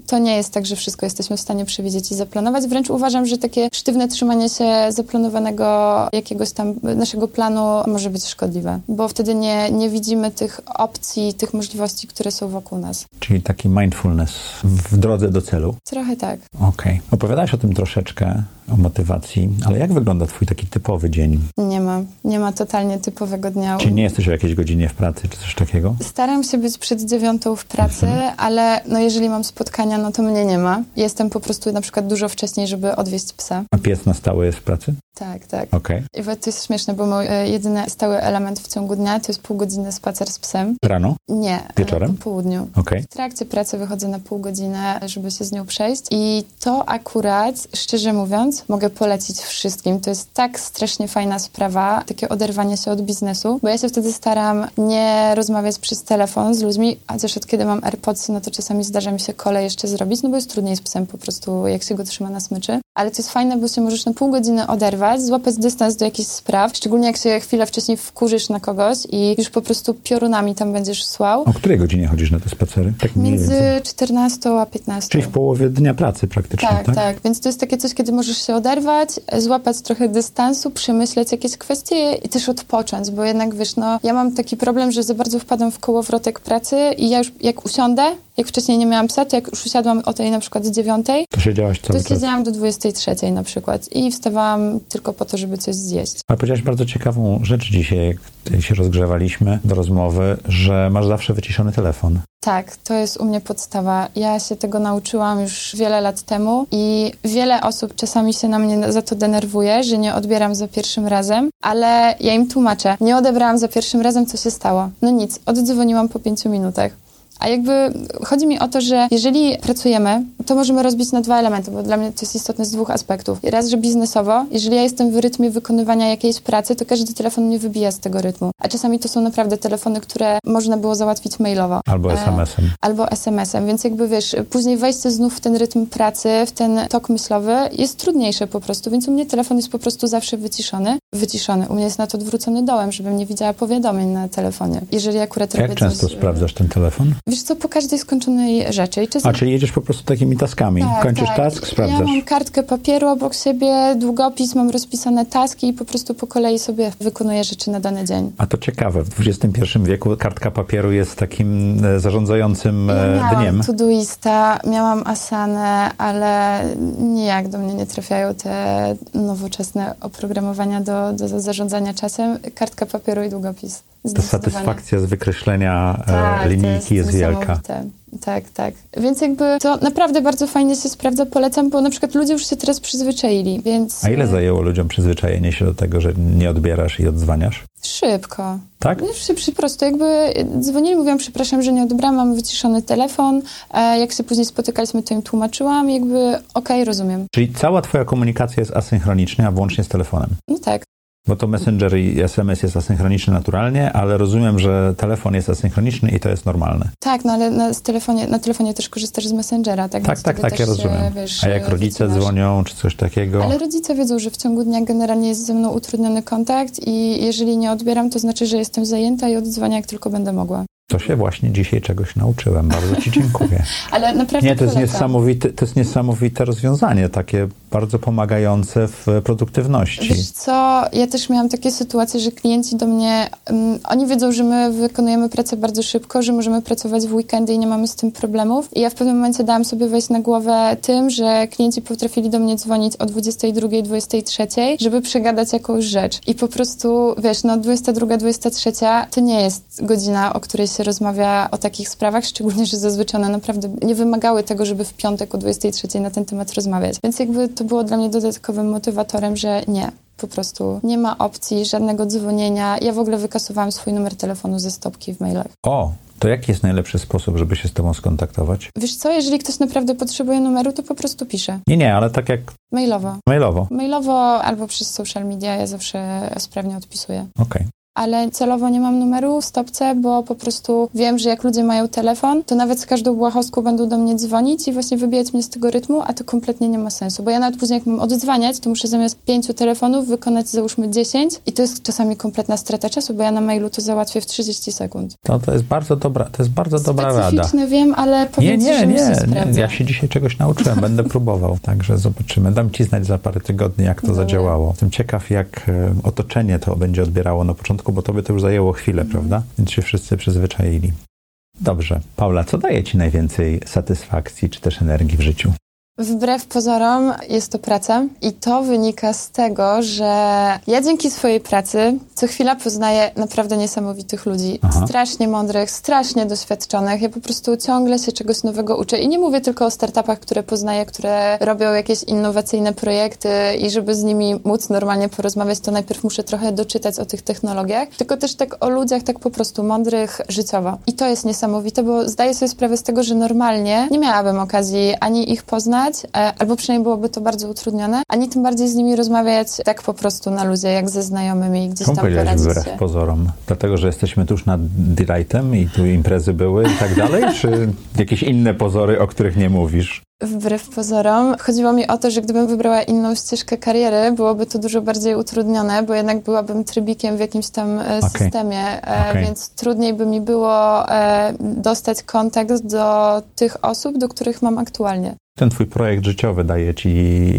to nie jest tak, że wszystko jesteśmy w stanie przewidzieć i zaplanować. Wręcz uważam, że takie sztywne trzymanie się zaplanowanego jakiegoś tam naszego planu może być szkodliwe, bo wtedy nie, nie widzimy tych opcji, tych możliwości, które są wokół nas. Czyli taki mindfulness w drodze do celu. Trochę tak. Okej. Opowiadałaś o tym troszeczkę, o motywacji, ale jak wygląda twój taki typowy dzień? Nie ma, nie ma totalnie typowego dnia. Czyli nie jesteś o jakiejś godzinie w pracy, czy coś takiego? Staram się być przed dziewiątą w pracy, ale no jeżeli mam spotkania, no to mnie nie ma. Jestem po prostu na przykład dużo wcześniej, żeby odwieźć psa. A pies na stałe jest w pracy? Tak, tak. Okej. I to jest śmieszne, bo mój e, jedyny stały element w ciągu dnia to jest pół godziny spacer z psem. Rano? Nie, Wieczorem? e, po południu. Okej. W trakcie pracy wychodzę na pół godziny, żeby się z nią przejść i to akurat, szczerze mówiąc, mogę polecić wszystkim. To jest tak strasznie fajna sprawa, takie oderwanie się od biznesu, bo ja się wtedy staram nie rozmawiać przez telefon z ludźmi, a od kiedy mam AirPodsy, no to czasami zdarza mi się kole jeszcze zrobić, no bo jest trudniej z psem po prostu, jak się go trzyma na smyczy. Ale to jest fajne, bo się możesz na pół godziny oderwać, złapać dystans do jakichś spraw, szczególnie jak się chwilę wcześniej wkurzysz na kogoś i już po prostu piorunami tam będziesz słał. O której godzinie chodzisz na te spacery? Tak Między więcej. 14 a 15. Czyli w połowie dnia pracy praktycznie, tak, tak? tak, Więc to jest takie coś, kiedy możesz się oderwać, złapać trochę dystansu, przemyśleć jakieś kwestie i też odpocząć, bo jednak wiesz, no ja mam taki problem, że za bardzo wpadam w kołowrotek pracy i ja już jak usiądę, jak wcześniej nie miałam psa, to jak już usiadłam o tej na przykład dziewiątej, To siedziałaś cały to czas. siedziałam do 23 na przykład i wstawałam tylko po to, żeby coś zjeść. Ale powiedziałaś bardzo ciekawą rzecz dzisiaj, jak się rozgrzewaliśmy do rozmowy, że masz zawsze wyciszony telefon. Tak, to jest u mnie podstawa. Ja się tego nauczyłam już wiele lat temu i wiele osób czasami się na mnie za to denerwuje, że nie odbieram za pierwszym razem, ale ja im tłumaczę. Nie odebrałam za pierwszym razem, co się stało. No nic, oddzwoniłam po pięciu minutach. A jakby chodzi mi o to, że jeżeli pracujemy, to możemy rozbić na dwa elementy, bo dla mnie to jest istotne z dwóch aspektów. Raz, że biznesowo, jeżeli ja jestem w rytmie wykonywania jakiejś pracy, to każdy telefon mnie wybija z tego rytmu. A czasami to są naprawdę telefony, które można było załatwić mailowo. Albo SMS-em. E, albo SMS-em, więc jakby wiesz, później wejście znów w ten rytm pracy, w ten tok myślowy jest trudniejsze po prostu, więc u mnie telefon jest po prostu zawsze wyciszony. Wyciszony. U mnie jest na to odwrócony dołem, żebym nie widziała powiadomień na telefonie. Jeżeli akurat Jak często coś... sprawdzasz ten telefon? Wiesz co, po każdej skończonej rzeczy. A, czyli jedziesz po prostu takimi taskami. Tak, Kończysz tak. task, sprawdzasz. Ja mam kartkę papieru obok siebie, długopis, mam rozpisane taski i po prostu po kolei sobie wykonuję rzeczy na dany dzień. A to ciekawe, w XXI wieku kartka papieru jest takim e, zarządzającym ja e, miałam dniem. Todoista, miałam Asanę, ale nijak do mnie nie trafiają te nowoczesne oprogramowania do, do zarządzania czasem. Kartka papieru i długopis. Ta satysfakcja z wykreślenia e, tak, linijki jest, jest wielka. Tak, tak. Więc jakby to naprawdę bardzo fajnie się sprawdza, polecam, bo na przykład ludzie już się teraz przyzwyczaili, więc... A ile zajęło ludziom przyzwyczajenie się do tego, że nie odbierasz i odzwaniasz? Szybko. Tak? No, po prostu jakby dzwonili, mówiłam, przepraszam, że nie odebrałam, mam wyciszony telefon. E, jak się później spotykaliśmy, to im tłumaczyłam, jakby okej, okay, rozumiem. Czyli cała twoja komunikacja jest asynchroniczna, włącznie z telefonem? No tak. Bo to Messenger i SMS jest asynchroniczny naturalnie, ale rozumiem, że telefon jest asynchroniczny i to jest normalne. Tak, no ale na telefonie, na telefonie też korzystasz z Messengera, tak? Tak, tak, tak, ja rozumiem. Wiesz, A jak rodzice dzwonią, czy coś takiego? Ale rodzice wiedzą, że w ciągu dnia generalnie jest ze mną utrudniony kontakt i jeżeli nie odbieram, to znaczy, że jestem zajęta i oddzwania jak tylko będę mogła. To się właśnie dzisiaj czegoś nauczyłem. Bardzo Ci dziękuję. Ale naprawdę Nie, to jest, niesamowite, to jest niesamowite rozwiązanie, takie bardzo pomagające w produktywności. Wiesz co, ja też miałam takie sytuacje, że klienci do mnie, um, oni wiedzą, że my wykonujemy pracę bardzo szybko, że możemy pracować w weekendy i nie mamy z tym problemów. I ja w pewnym momencie dałam sobie wejść na głowę tym, że klienci potrafili do mnie dzwonić o 22, 23, żeby przegadać jakąś rzecz. I po prostu, wiesz, no 22, 23 to nie jest godzina, o której się rozmawia o takich sprawach, szczególnie, że zazwyczaj one naprawdę nie wymagały tego, żeby w piątek o 23 na ten temat rozmawiać. Więc jakby to było dla mnie dodatkowym motywatorem, że nie, po prostu nie ma opcji żadnego dzwonienia. Ja w ogóle wykasowałam swój numer telefonu ze stopki w mailach. O, to jaki jest najlepszy sposób, żeby się z tobą skontaktować? Wiesz co, jeżeli ktoś naprawdę potrzebuje numeru, to po prostu pisze. Nie, nie, ale tak jak... Mailowo. Mailowo. Mailowo albo przez social media, ja zawsze sprawnie odpisuję. Okej. Okay ale celowo nie mam numeru w stopce, bo po prostu wiem, że jak ludzie mają telefon, to nawet z każdą błahostką będą do mnie dzwonić i właśnie wybijać mnie z tego rytmu, a to kompletnie nie ma sensu, bo ja nawet później jak mam odzwaniać, to muszę zamiast pięciu telefonów wykonać załóżmy 10 i to jest czasami kompletna strata czasu, bo ja na mailu to załatwię w 30 sekund. To, to jest bardzo dobra, to jest bardzo dobra rada. wiem, ale powiedz, nie, nie, nie, nie, ja się dzisiaj czegoś nauczyłem, będę próbował, także zobaczymy. Dam ci znać za parę tygodni, jak to Dobra. zadziałało. Jestem ciekaw, jak e, otoczenie to będzie odbierało na początku początku, bo tobie to już zajęło chwilę, prawda? Więc się wszyscy przyzwyczaili. Dobrze. Paula, co daje ci najwięcej satysfakcji czy też energii w życiu? Wbrew pozorom jest to praca i to wynika z tego, że ja dzięki swojej pracy co chwila poznaję naprawdę niesamowitych ludzi. Aha. Strasznie mądrych, strasznie doświadczonych. Ja po prostu ciągle się czegoś nowego uczę i nie mówię tylko o startupach, które poznaję, które robią jakieś innowacyjne projekty i żeby z nimi móc normalnie porozmawiać, to najpierw muszę trochę doczytać o tych technologiach, tylko też tak o ludziach tak po prostu mądrych życiowo. I to jest niesamowite, bo zdaję sobie sprawę z tego, że normalnie nie miałabym okazji ani ich poznać, E, albo przynajmniej byłoby to bardzo utrudnione, ani tym bardziej z nimi rozmawiać tak po prostu na luzie, jak ze znajomymi gdzieś tam poradzić wbrew pozorom? Dlatego, że jesteśmy tuż nad Delightem i tu imprezy były i tak dalej, czy jakieś inne pozory, o których nie mówisz? Wbrew pozorom. Chodziło mi o to, że gdybym wybrała inną ścieżkę kariery, byłoby to dużo bardziej utrudnione, bo jednak byłabym trybikiem w jakimś tam e, okay. systemie, okay. więc trudniej by mi było dostać kontakt do tych osób, do których mam aktualnie. Ten twój projekt życiowy daje ci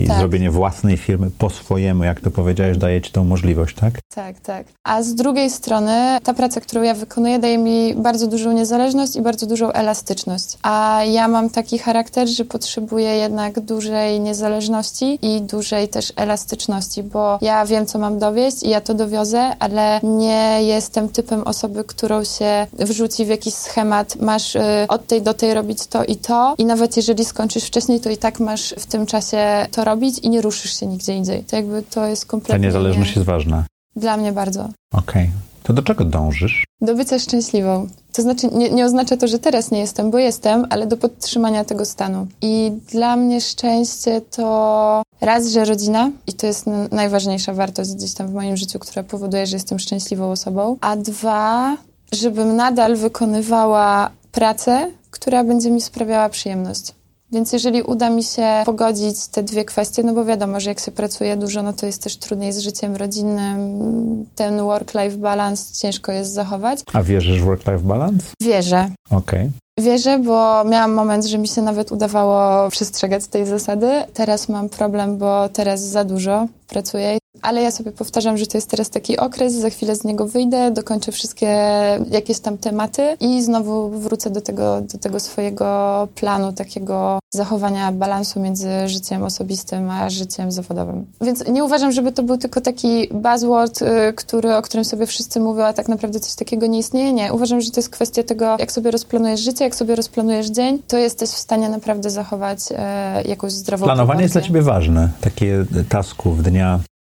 tak. zrobienie własnej firmy po swojemu, jak to powiedziałeś, daje ci tą możliwość, tak? Tak, tak. A z drugiej strony ta praca, którą ja wykonuję, daje mi bardzo dużą niezależność i bardzo dużą elastyczność. A ja mam taki charakter, że potrzebuję jednak dużej niezależności i dużej też elastyczności, bo ja wiem, co mam dowieść i ja to dowiozę, ale nie jestem typem osoby, którą się wrzuci w jakiś schemat, masz y, od tej do tej robić to i to i nawet jeżeli skończysz wcześniej wcześniej, to i tak masz w tym czasie to robić i nie ruszysz się nigdzie indziej. To jakby to jest kompletnie... Ta niezależność jest ważna. Dla mnie bardzo. Okej. Okay. To do czego dążysz? Do bycia szczęśliwą. To znaczy, nie, nie, oznacza to, że teraz nie jestem, bo jestem, ale do podtrzymania tego stanu. I dla mnie szczęście to raz, że rodzina, i to jest najważniejsza wartość gdzieś tam w moim życiu, która powoduje, że jestem szczęśliwą osobą. A dwa, żebym nadal wykonywała pracę, która będzie mi sprawiała przyjemność. Więc jeżeli uda mi się pogodzić te dwie kwestie, no bo wiadomo, że jak się pracuje dużo, no to jest też trudniej z życiem rodzinnym. Ten work-life balance ciężko jest zachować. A wierzysz w work-life balance? Wierzę. Okej. Okay. Wierzę, bo miałam moment, że mi się nawet udawało przestrzegać tej zasady. Teraz mam problem, bo teraz za dużo pracuję ale ja sobie powtarzam, że to jest teraz taki okres, za chwilę z niego wyjdę, dokończę wszystkie jakieś tam tematy i znowu wrócę do tego, do tego swojego planu, takiego zachowania balansu między życiem osobistym a życiem zawodowym. Więc nie uważam, żeby to był tylko taki buzzword, y, który, o którym sobie wszyscy mówią, a tak naprawdę coś takiego nie istnieje. Nie. Uważam, że to jest kwestia tego, jak sobie rozplanujesz życie, jak sobie rozplanujesz dzień, to jesteś w stanie naprawdę zachować e, jakąś zdrową Planowanie proporcję. jest dla ciebie ważne. Takie tasków dnia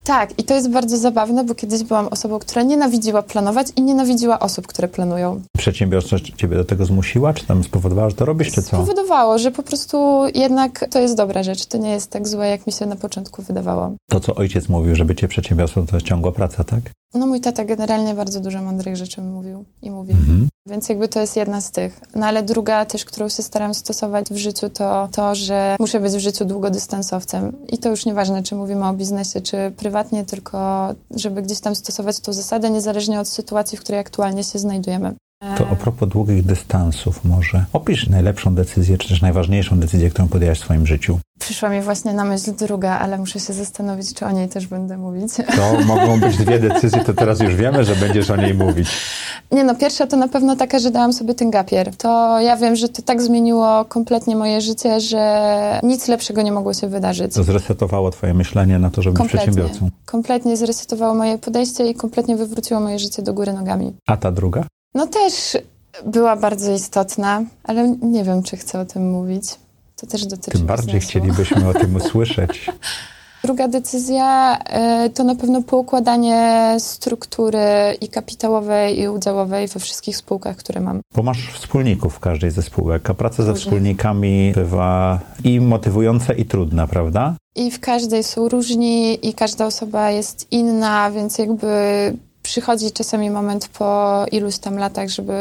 tak, i to jest bardzo zabawne, bo kiedyś byłam osobą, która nienawidziła planować i nienawidziła osób, które planują. Przedsiębiorczość ciebie do tego zmusiła, czy tam spowodowała, że to robisz, czy co? Spowodowało, że po prostu jednak to jest dobra rzecz. To nie jest tak złe, jak mi się na początku wydawało. To, co ojciec mówił, że bycie przedsiębiorcą to jest ciągła praca, tak? No mój tata generalnie bardzo dużo mądrych rzeczy mówił i mówi. Mhm. Więc jakby to jest jedna z tych. No ale druga też, którą się staram stosować w życiu, to to, że muszę być w życiu długodystansowcem. I to już nieważne, czy mówimy o biznesie, czy prywatnie, tylko żeby gdzieś tam stosować tą zasadę, niezależnie od sytuacji, w której aktualnie się znajdujemy. To a propos długich dystansów może. Opisz najlepszą decyzję, czy też najważniejszą decyzję, którą podjęłaś w swoim życiu. Przyszła mi właśnie na myśl druga, ale muszę się zastanowić, czy o niej też będę mówić. To mogą być dwie decyzje, to teraz już wiemy, że będziesz o niej mówić. Nie no, pierwsza to na pewno taka, że dałam sobie ten gapier. To ja wiem, że to tak zmieniło kompletnie moje życie, że nic lepszego nie mogło się wydarzyć. To zresetowało twoje myślenie na to, żeby kompletnie, być przedsiębiorcą. Kompletnie zresetowało moje podejście i kompletnie wywróciło moje życie do góry nogami. A ta druga? No też była bardzo istotna, ale nie wiem, czy chcę o tym mówić. To też dotyczy Tym bardziej biznesu. chcielibyśmy o tym usłyszeć. Druga decyzja y, to na pewno poukładanie struktury i kapitałowej, i udziałowej we wszystkich spółkach, które mam. Bo masz wspólników w każdej ze spółek, a praca ze wspólnikami bywa i motywująca, i trudna, prawda? I w każdej są różni, i każda osoba jest inna, więc jakby przychodzi czasami moment po iluś tam latach, żeby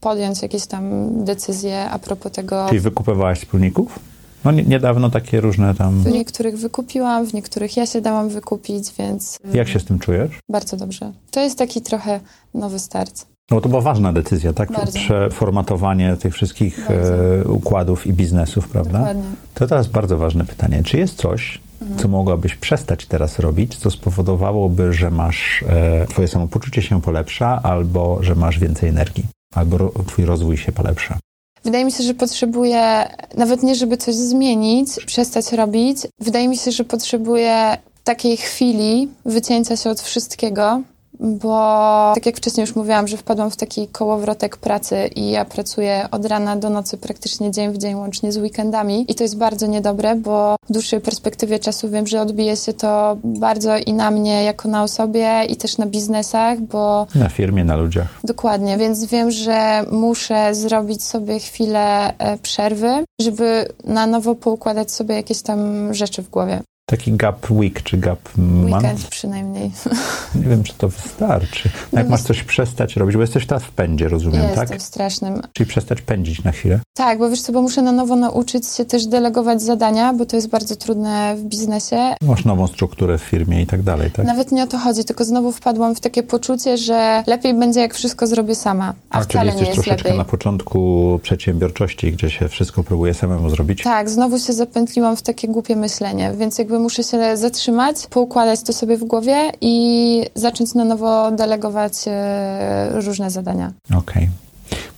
podjąć jakieś tam decyzje a propos tego. Czyli wykupywałaś wspólników? No niedawno takie różne tam... W niektórych wykupiłam, w niektórych ja się dałam wykupić, więc... Jak się z tym czujesz? Bardzo dobrze. To jest taki trochę nowy start. No to była ważna decyzja, tak? Bardzo. Przeformatowanie tych wszystkich e, układów i biznesów, prawda? Dokładnie. To teraz bardzo ważne pytanie. Czy jest coś. Co mogłabyś przestać teraz robić, co spowodowałoby, że masz, e, twoje samopoczucie się polepsza, albo że masz więcej energii, albo ro, twój rozwój się polepsza? Wydaje mi się, że potrzebuję, nawet nie żeby coś zmienić, przestać robić, wydaje mi się, że potrzebuję takiej chwili wycięcia się od wszystkiego, bo tak jak wcześniej już mówiłam, że wpadłam w taki kołowrotek pracy i ja pracuję od rana do nocy praktycznie dzień w dzień, łącznie z weekendami i to jest bardzo niedobre, bo w dłuższej perspektywie czasu wiem, że odbije się to bardzo i na mnie jako na osobie i też na biznesach, bo... Na firmie, na ludziach. Dokładnie, więc wiem, że muszę zrobić sobie chwilę e, przerwy, żeby na nowo poukładać sobie jakieś tam rzeczy w głowie. Taki gap week czy gap month? Weekend przynajmniej. Nie wiem, czy to wystarczy. No jak masz coś przestać robić, bo jesteś teraz w pędzie, rozumiem, Jestem tak? Jestem strasznym. Czyli przestać pędzić na chwilę? Tak, bo wiesz co, bo muszę na nowo nauczyć się też delegować zadania, bo to jest bardzo trudne w biznesie. Masz nową strukturę w firmie i tak dalej, tak? Nawet nie o to chodzi, tylko znowu wpadłam w takie poczucie, że lepiej będzie, jak wszystko zrobię sama, a, a wcale czyli jesteś nie jest troszeczkę lepiej. na początku przedsiębiorczości, gdzie się wszystko próbuje samemu zrobić? Tak, znowu się zapętliłam w takie głupie myślenie, więc jakby muszę się zatrzymać zatrzymać, poukładać to sobie w głowie i zacząć na nowo delegować e, różne zadania. Okej. Okay.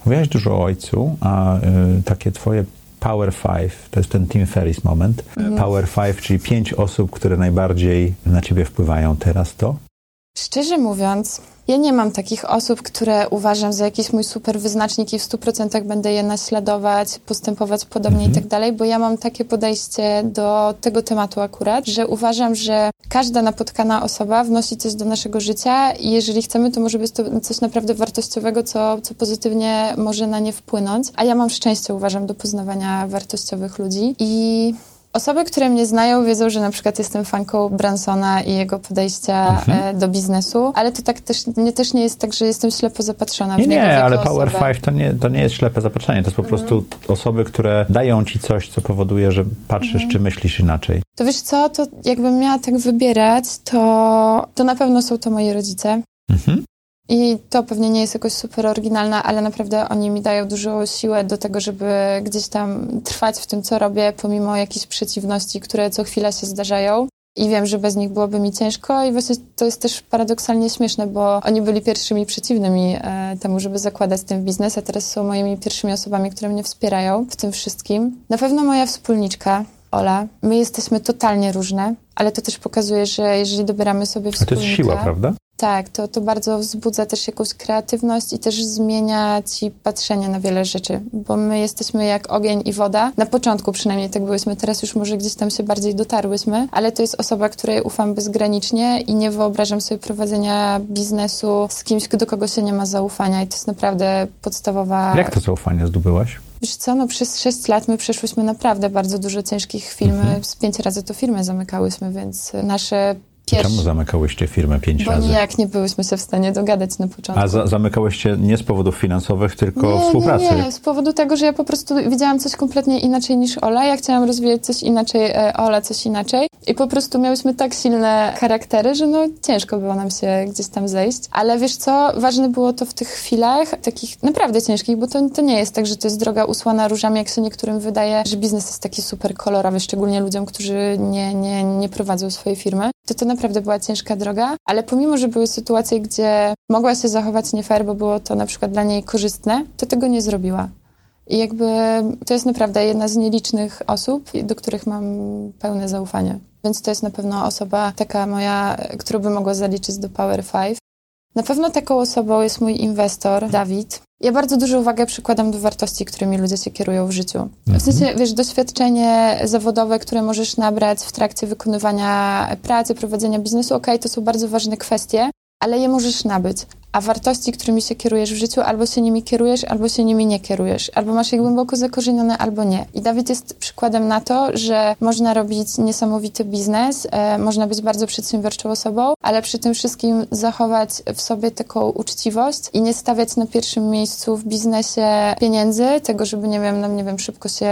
Mówiłaś dużo o ojcu, a y, takie twoje Power Five, to jest ten Tim Ferris moment. Mhm. Power Five, czyli pięć osób, które najbardziej na ciebie wpływają teraz to? Szczerze mówiąc, ja nie mam takich osób, które uważam za jakiś mój super wyznacznik i w 100% będę je naśladować, postępować podobnie mhm. i tak dalej, bo ja mam takie podejście do tego tematu akurat, że uważam, że każda napotkana osoba wnosi coś do naszego życia i jeżeli chcemy, to może być to coś naprawdę wartościowego, co, co pozytywnie może na nie wpłynąć. A ja mam szczęście, uważam, do poznawania wartościowych ludzi i Osoby, które mnie znają, wiedzą, że na przykład jestem fanką Bransona i jego podejścia mhm. E, do biznesu, ale to tak też nie, też nie jest tak, że jestem ślepo zapatrzona nie, w niego. Nie, ale Power Five to nie, to nie jest ślepe zapatrzenie, to jest po mhm. prostu osoby, które dają ci coś, co powoduje, że patrzysz, mhm. czy myślisz inaczej. To wiesz co, to jakbym miała tak wybierać, to, to na pewno są to moi rodzice. Mhm. I to pewnie nie jest jakoś super oryginalne, ale naprawdę oni mi dają dużą siłę do tego, żeby gdzieś tam trwać w tym, co robię, pomimo jakichś przeciwności, które co chwila się zdarzają. I wiem, że bez nich byłoby mi ciężko i właśnie to jest też paradoksalnie śmieszne, bo oni byli pierwszymi przeciwnymi e, temu, żeby zakładać ten biznes, a teraz są moimi pierwszymi osobami, które mnie wspierają w tym wszystkim. Na pewno moja wspólniczka, Ola. My jesteśmy totalnie różne, ale to też pokazuje, że jeżeli dobieramy sobie wspólnika... A to jest siła, prawda? Tak, to, to bardzo wzbudza też jakąś kreatywność i też zmienia ci patrzenie na wiele rzeczy, bo my jesteśmy jak ogień i woda. Na początku przynajmniej tak byłyśmy, teraz już może gdzieś tam się bardziej dotarłyśmy, ale to jest osoba, której ufam bezgranicznie i nie wyobrażam sobie prowadzenia biznesu z kimś, do kogo się nie ma zaufania i to jest naprawdę podstawowa... Jak to zaufanie zdobyłaś? Wiesz co, no przez 6 lat my przeszłyśmy naprawdę bardzo dużo ciężkich chwil. Mhm. Z pięć razy to firmę zamykałyśmy, więc nasze Pierwszy. Czemu zamykałyście firmę pięć Bo razy? Bo nijak nie byłyśmy się w stanie dogadać na początku. A za zamykałyście nie z powodów finansowych, tylko nie, współpracy? Nie, nie, z powodu tego, że ja po prostu widziałam coś kompletnie inaczej niż Ola. Ja chciałam rozwijać coś inaczej, e, Ola coś inaczej. I po prostu miałyśmy tak silne charaktery, że no ciężko było nam się gdzieś tam zejść. Ale wiesz co, ważne było to w tych chwilach, takich naprawdę ciężkich, bo to, to nie jest tak, że to jest droga usłana różami, jak się niektórym wydaje, że biznes jest taki super kolorowy, szczególnie ludziom, którzy nie, nie, nie prowadzą swojej firmy. To to naprawdę była ciężka droga, ale pomimo, że były sytuacje, gdzie mogła się zachować nie fair, bo było to na przykład dla niej korzystne, to tego nie zrobiła. I jakby to jest naprawdę jedna z nielicznych osób, do których mam pełne zaufanie. Więc to jest na pewno osoba taka moja, którą by mogła zaliczyć do Power Five. Na pewno taką osobą jest mój inwestor, Dawid. Ja bardzo dużą uwagę przykładam do wartości, którymi ludzie się kierują w życiu. W mhm. sensie, wiesz, doświadczenie zawodowe, które możesz nabrać w trakcie wykonywania pracy, prowadzenia biznesu, okej, okay, to są bardzo ważne kwestie, ale je możesz nabyć a wartości, którymi się kierujesz w życiu, albo się nimi kierujesz, albo się nimi nie kierujesz, albo masz je głęboko zakorzenione, albo nie. I Dawid jest przykładem na to, że można robić niesamowity biznes, e, można być bardzo przedsiębiorczą osobą, ale przy tym wszystkim zachować w sobie taką uczciwość i nie stawiać na pierwszym miejscu w biznesie pieniędzy, tego, żeby, nie wiem, no, nie wiem, szybko się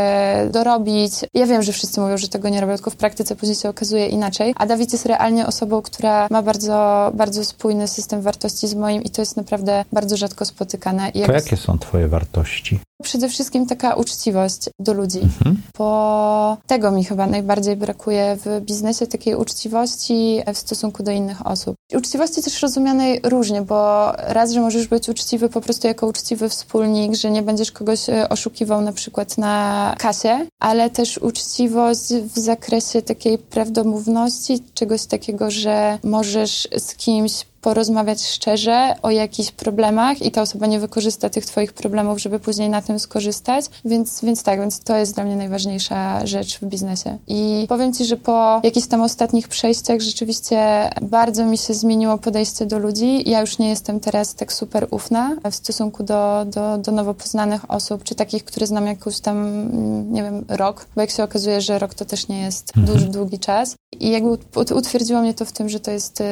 dorobić. Ja wiem, że wszyscy mówią, że tego nie robią, tylko w praktyce później się okazuje inaczej, a Dawid jest realnie osobą, która ma bardzo, bardzo spójny system wartości z moim i to jest naprawdę bardzo rzadko spotykane. to jakie są Twoje wartości? Przede wszystkim taka uczciwość do ludzi, mhm. bo tego mi chyba najbardziej brakuje w biznesie, takiej uczciwości w stosunku do innych osób. Uczciwości też rozumianej różnie, bo raz, że możesz być uczciwy po prostu jako uczciwy wspólnik, że nie będziesz kogoś e, oszukiwał na przykład na kasie, ale też uczciwość w zakresie takiej prawdomówności, czegoś takiego, że możesz z kimś porozmawiać szczerze o jakichś problemach i ta osoba nie wykorzysta tych twoich problemów, żeby później na tym skorzystać. Więc, więc tak, więc to jest dla mnie najważniejsza rzecz w biznesie. I powiem ci, że po jakichś tam ostatnich przejściach rzeczywiście bardzo mi się zmieniło podejście do ludzi. Ja już nie jestem teraz tak super ufna w stosunku do, do, do nowo poznanych osób, czy takich, które znam jakoś tam, nie wiem, rok, bo jak się okazuje, że rok to też nie jest mhm. duży, długi czas. I jakby utwierdziło mnie to w tym, że to jest y,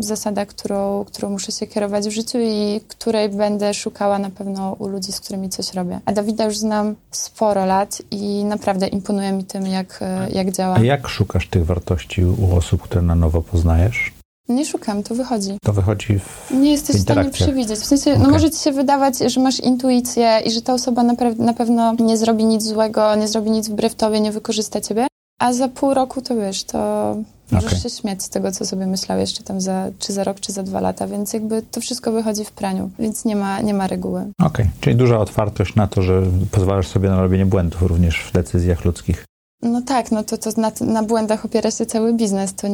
zasada, którą, którą muszę się kierować w życiu i której będę szukała na pewno u ludzi, z którymi coś robię. A Dawida już znam sporo lat i naprawdę imponuje mi tym, jak, y, jak działa. A jak szukasz tych wartości u osób, które na nowo poznajesz? Nie szukam, to wychodzi. To wychodzi w Nie jesteś w stanie przewidzieć. W sensie, okay. no może ci się wydawać, że masz intuicję i że ta osoba na, na pewno nie zrobi nic złego, nie zrobi nic wbrew tobie, nie wykorzysta ciebie, a za pół roku to wiesz, to możesz okay. się śmiać z tego, co sobie myślałeś, czy tam za, czy za rok, czy za dwa lata, więc jakby to wszystko wychodzi w praniu, więc nie ma, nie ma reguły. Okej, okay. czyli duża otwartość na to, że pozwalasz sobie na robienie błędów również w decyzjach ludzkich. No tak, no to, to na, na błędach opiera się cały biznes. To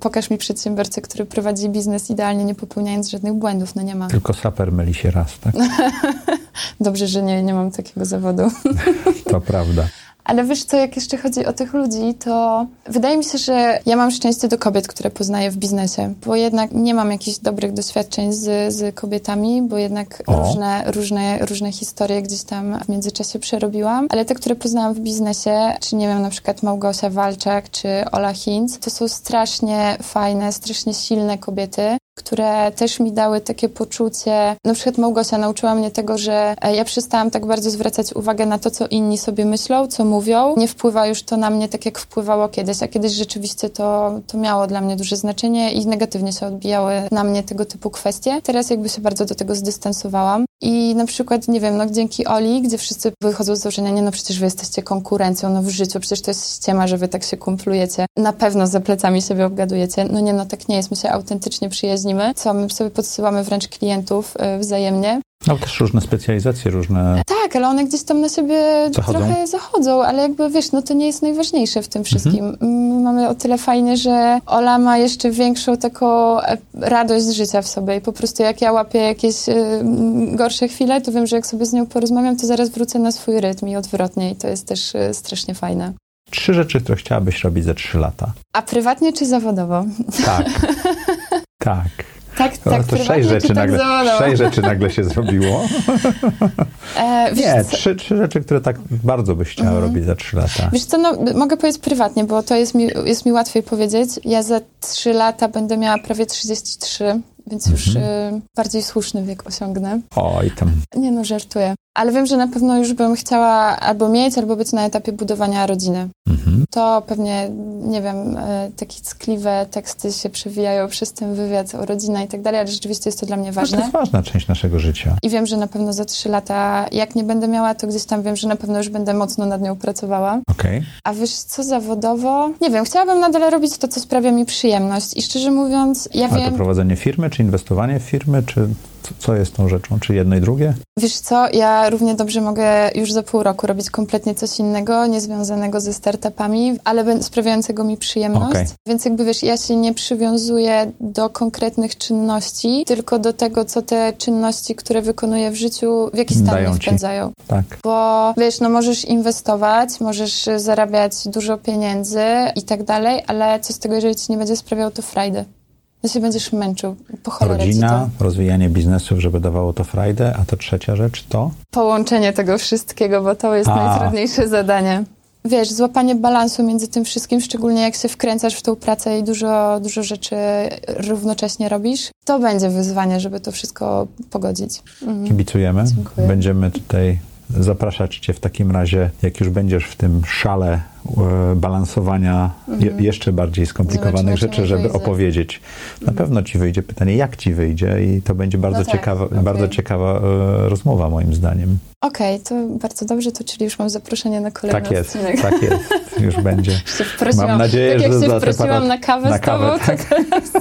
pokaż mi przedsiębiorcę, który prowadzi biznes idealnie, nie popełniając żadnych błędów. No nie ma. Tylko saper myli się raz, tak? Dobrze, że nie, nie mam takiego zawodu. to prawda. Ale wiesz co, jak jeszcze chodzi o tych ludzi, to wydaje mi się, że ja mam szczęście do kobiet, które poznaję w biznesie, bo jednak nie mam jakichś dobrych doświadczeń z, z kobietami, bo jednak różne, różne, różne historie gdzieś tam w międzyczasie przerobiłam, ale te, które poznałam w biznesie, czy nie wiem, na przykład Małgosia Walczak, czy Ola Hinz, to są strasznie fajne, strasznie silne kobiety, które też mi dały takie poczucie. Na przykład Małgosia nauczyła mnie tego, że e, ja przestałam tak bardzo zwracać uwagę na to, co inni sobie myślą, co mówią. Nie wpływa już to na mnie tak, jak wpływało kiedyś, a kiedyś rzeczywiście to, to miało dla mnie duże znaczenie i negatywnie się odbijały na mnie tego typu kwestie. Teraz jakby się bardzo do tego zdystansowałam. I na przykład, nie wiem, no dzięki Oli, gdzie wszyscy wychodzą z założenia, nie no przecież wy jesteście konkurencją, no w życiu, przecież to jest ściema, że wy tak się kumplujecie. Na pewno za plecami siebie obgadujecie. No nie, no tak nie jest, my się autentycznie przyjaźnimy, co my sobie podsyłamy wręcz klientów y, wzajemnie. No też różne specjalizacje, różne... Tak, ale one gdzieś tam na siebie zachodzą. trochę zachodzą, ale jakby wiesz, no to nie jest najważniejsze w tym wszystkim. Mhm. Mamy o tyle fajnie, że Ola ma jeszcze większą taką e, radość z życia w sobie i po prostu jak ja łapię jakieś y, gorsze chwile, to wiem, że jak sobie z nią porozmawiam, to zaraz wrócę na swój rytm i odwrotnie i to jest też y, strasznie fajne. Trzy rzeczy, które chciałabyś robić za trzy lata. A prywatnie czy zawodowo? Tak. tak. Tak, no, tak, to sześć rzeczy, tak nagle, sześć rzeczy nagle się zrobiło. E, nie, trzy, trzy rzeczy, które tak bardzo byś chciała mhm. robić za trzy lata. Wiesz co, no, mogę powiedzieć prywatnie, bo to jest mi, jest mi łatwiej powiedzieć. Ja za trzy lata będę miała prawie 33, więc już mhm. y, bardziej słuszny wiek osiągnę. Oj tam. Nie no, żartuję. Ale wiem, że na pewno już bym chciała albo mieć, albo być na etapie budowania rodziny. Mhm. To pewnie, nie wiem, y, takie ckliwe teksty się przewijają przez ten wywiad o rodzinę i tak dalej, ale rzeczywiście jest to dla mnie ważne. No to jest ważna część naszego życia. I wiem, że na pewno za trzy lata, jak nie będę miała, to gdzieś tam wiem, że na pewno już będę mocno nad nią pracowała. Okay. A wiesz co, zawodowo? Nie wiem, chciałabym nadal robić to, co sprawia mi przyjemność. I szczerze mówiąc, ja Ale wiem... to prowadzenie firmy, czy inwestowanie w firmy, czy co jest tą rzeczą? Czy jedno i drugie? Wiesz co, ja równie dobrze mogę już za pół roku robić kompletnie coś innego, niezwiązanego ze startupami, ale sprawiającego mi przyjemność. Okay. Więc jakby wiesz, ja się nie przywiązuję do konkretnych czynności, tylko do tego, co te czynności, które wykonuję w życiu, w jaki stan Dają mnie wpędzają. Tak. Bo wiesz, no możesz inwestować, możesz zarabiać dużo pieniędzy i tak dalej, ale co z tego, jeżeli ci nie będzie sprawiał to frajdy? Ty się będziesz męczył. Po Rodzina, rozwijanie biznesów, żeby dawało to frajdę, a to trzecia rzecz to? Połączenie tego wszystkiego, bo to jest a. najtrudniejsze zadanie. Wiesz, złapanie balansu między tym wszystkim, szczególnie jak się wkręcasz w tą pracę i dużo, dużo rzeczy równocześnie robisz, to będzie wyzwanie, żeby to wszystko pogodzić. Mhm. Kibicujemy. Dziękuję. Będziemy tutaj zapraszać Cię w takim razie, jak już będziesz w tym szale balansowania mhm. jeszcze bardziej skomplikowanych rzeczy, żeby wyjdzie. opowiedzieć. Na mhm. pewno Ci wyjdzie pytanie, jak Ci wyjdzie i to będzie bardzo, no tak, ciekawa, okay. bardzo ciekawa e, rozmowa moim zdaniem. Okej, okay, to bardzo dobrze, to czyli już mam zaproszenie na kolejny tak jest, odcinek. Tak jest, już będzie. mam nadzieję, tak że jak się wprosiłam na kawę na z tobą, kawę, tak? to teraz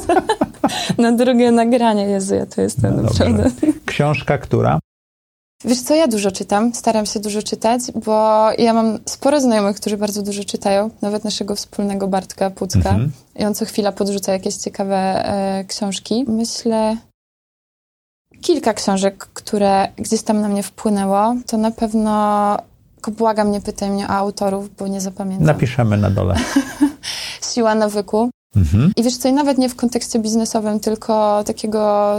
na drugie nagranie, Jezu, ja to jestem no. Książka, która? Wiesz co, ja dużo czytam, staram się dużo czytać, bo ja mam sporo znajomych, którzy bardzo dużo czytają, nawet naszego wspólnego Bartka Pucka mhm. i on co chwila podrzuca jakieś ciekawe e, książki. Myślę, kilka książek, które gdzieś tam na mnie wpłynęło, to na pewno błagam, nie pytaj mnie o autorów, bo nie zapamiętam. Napiszemy na dole. Siła nawyku. Mhm. I wiesz co, i nawet nie w kontekście biznesowym, tylko takiego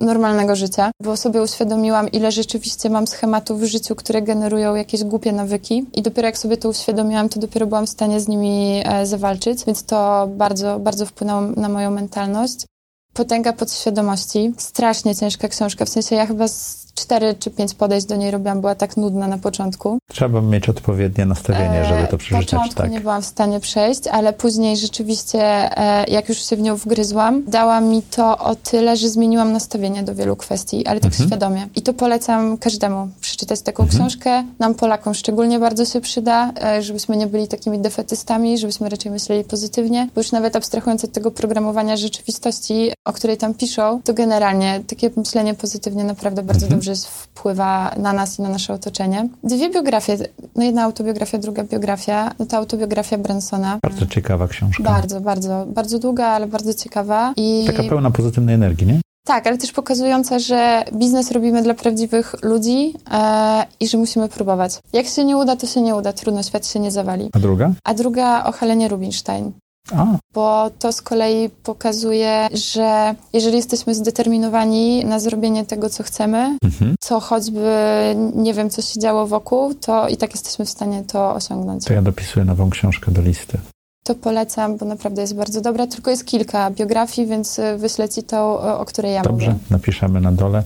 normalnego życia, bo sobie uświadomiłam, ile rzeczywiście mam schematów w życiu, które generują jakieś głupie nawyki i dopiero jak sobie to uświadomiłam, to dopiero byłam w stanie z nimi e, zawalczyć, więc to bardzo, bardzo wpłynęło na moją mentalność. Potęga podświadomości. Strasznie ciężka książka, w sensie ja chyba z cztery czy pięć podejść do niej robiłam, była tak nudna na początku. Trzeba mieć odpowiednie nastawienie, żeby to przeczytać. W początku tak. nie byłam w stanie przejść, ale później rzeczywiście, e, jak już się w nią wgryzłam, dała mi to o tyle, że zmieniłam nastawienie do wielu kwestii, ale tak mhm. świadomie. I to polecam każdemu. przeczytać taką mhm. książkę. Nam, Polakom, szczególnie bardzo się przyda, e, żebyśmy nie byli takimi defetystami, żebyśmy raczej myśleli pozytywnie, bo już nawet abstrahując od tego programowania rzeczywistości, o której tam piszą, to generalnie takie myślenie pozytywnie naprawdę bardzo mhm. dobrze wpływa na nas i na nasze otoczenie. Dwie biografie, no jedna autobiografia, druga biografia, no to autobiografia Bransona. Bardzo ciekawa książka. Bardzo, bardzo, bardzo długa, ale bardzo ciekawa. I... Taka pełna pozytywnej energii, nie? Tak, ale też pokazująca, że biznes robimy dla prawdziwych ludzi e, i że musimy próbować. Jak się nie uda, to się nie uda. Trudno, świat się nie zawali. A druga? A druga o Helenie Rubinstein. A. Bo to z kolei pokazuje, że jeżeli jesteśmy zdeterminowani na zrobienie tego, co chcemy, mhm. co choćby nie wiem, co się działo wokół, to i tak jesteśmy w stanie to osiągnąć. To ja dopisuję nową książkę do listy to polecam, bo naprawdę jest bardzo dobra. Tylko jest kilka biografii, więc y, wyślę ci to, o której ja Dobrze, mówię. napiszemy na dole.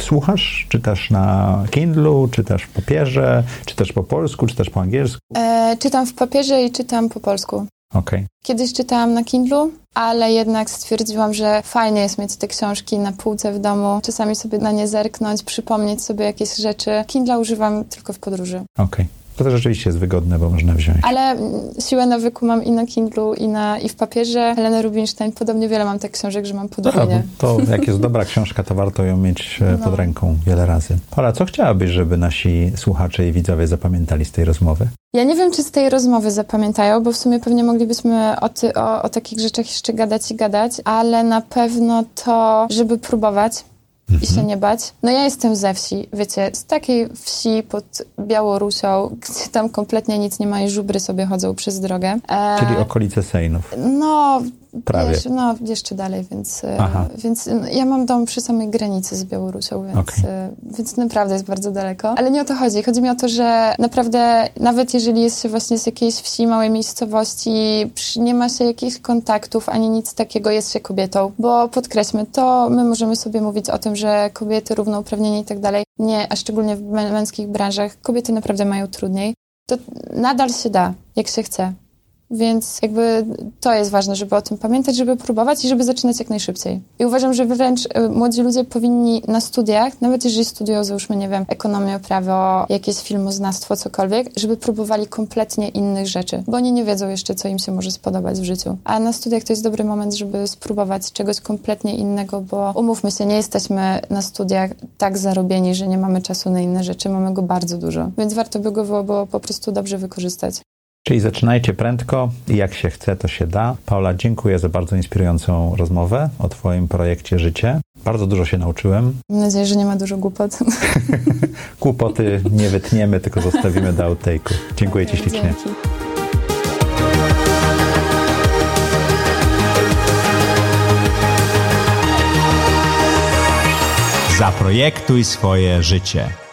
Słuchasz? Czytasz na Kindlu, czytasz w papierze, czytasz po polsku, czytasz po angielsku? E, czytam w papierze i czytam po polsku. Okay. Kiedyś czytałam na Kindlu, ale jednak stwierdziłam, że fajnie jest mieć te książki na półce w domu, czasami sobie na nie zerknąć, przypomnieć sobie jakieś rzeczy. Kindla używam tylko w podróży. Okej. Okay. To też rzeczywiście jest wygodne, bo można wziąć. Ale mm, siłę nawyku mam i na Kindlu, i, na, i w papierze. Helena Rubinstein, podobnie wiele mam tych książek, że mam podwójnie. To, to jak jest dobra książka, to warto ją mieć e, no. pod ręką wiele razy. Ola, co chciałabyś, żeby nasi słuchacze i widzowie zapamiętali z tej rozmowy? Ja nie wiem, czy z tej rozmowy zapamiętają, bo w sumie pewnie moglibyśmy o, ty, o, o takich rzeczach jeszcze gadać i gadać, ale na pewno to, żeby próbować. I się mhm. nie bać. No ja jestem ze wsi, wiecie, z takiej wsi pod Białorusią, gdzie tam kompletnie nic nie ma i żubry sobie chodzą przez drogę. E... Czyli okolice Sejnów. No, Prawie. No, jeszcze dalej, więc, e, więc no, ja mam dom przy samej granicy z Białorusią, więc, okay. E, więc naprawdę jest bardzo daleko. Ale nie o to chodzi. Chodzi mi o to, że naprawdę nawet jeżeli jest się właśnie z jakiejś wsi, małej miejscowości, nie ma się jakichś kontaktów ani nic takiego, jest się kobietą. Bo podkreślmy, to my możemy sobie mówić o tym, że kobiety równouprawnienie i tak dalej. Nie, a szczególnie w męskich branżach, kobiety naprawdę mają trudniej. To nadal się da, jak się chce. Więc jakby to jest ważne, żeby o tym pamiętać, żeby próbować i żeby zaczynać jak najszybciej. I uważam, że wręcz y, młodzi ludzie powinni na studiach, nawet jeżeli studiują, załóżmy, nie wiem, ekonomię, prawo, jakieś filmoznawstwo, cokolwiek, żeby próbowali kompletnie innych rzeczy, bo oni nie wiedzą jeszcze, co im się może spodobać w życiu. A na studiach to jest dobry moment, żeby spróbować czegoś kompletnie innego, bo umówmy się, nie jesteśmy na studiach tak zarobieni, że nie mamy czasu na inne rzeczy, mamy go bardzo dużo. Więc warto by go było po prostu dobrze wykorzystać. Czyli zaczynajcie prędko i jak się chce, to się da. Paula, dziękuję za bardzo inspirującą rozmowę o Twoim projekcie Życie. Bardzo dużo się nauczyłem. Mam nadzieję, że nie ma dużo głupot. Głupoty nie wytniemy, tylko zostawimy do outtake'u. Dziękuję okay, Ci ślicznie. Dzięki. Zaprojektuj swoje życie.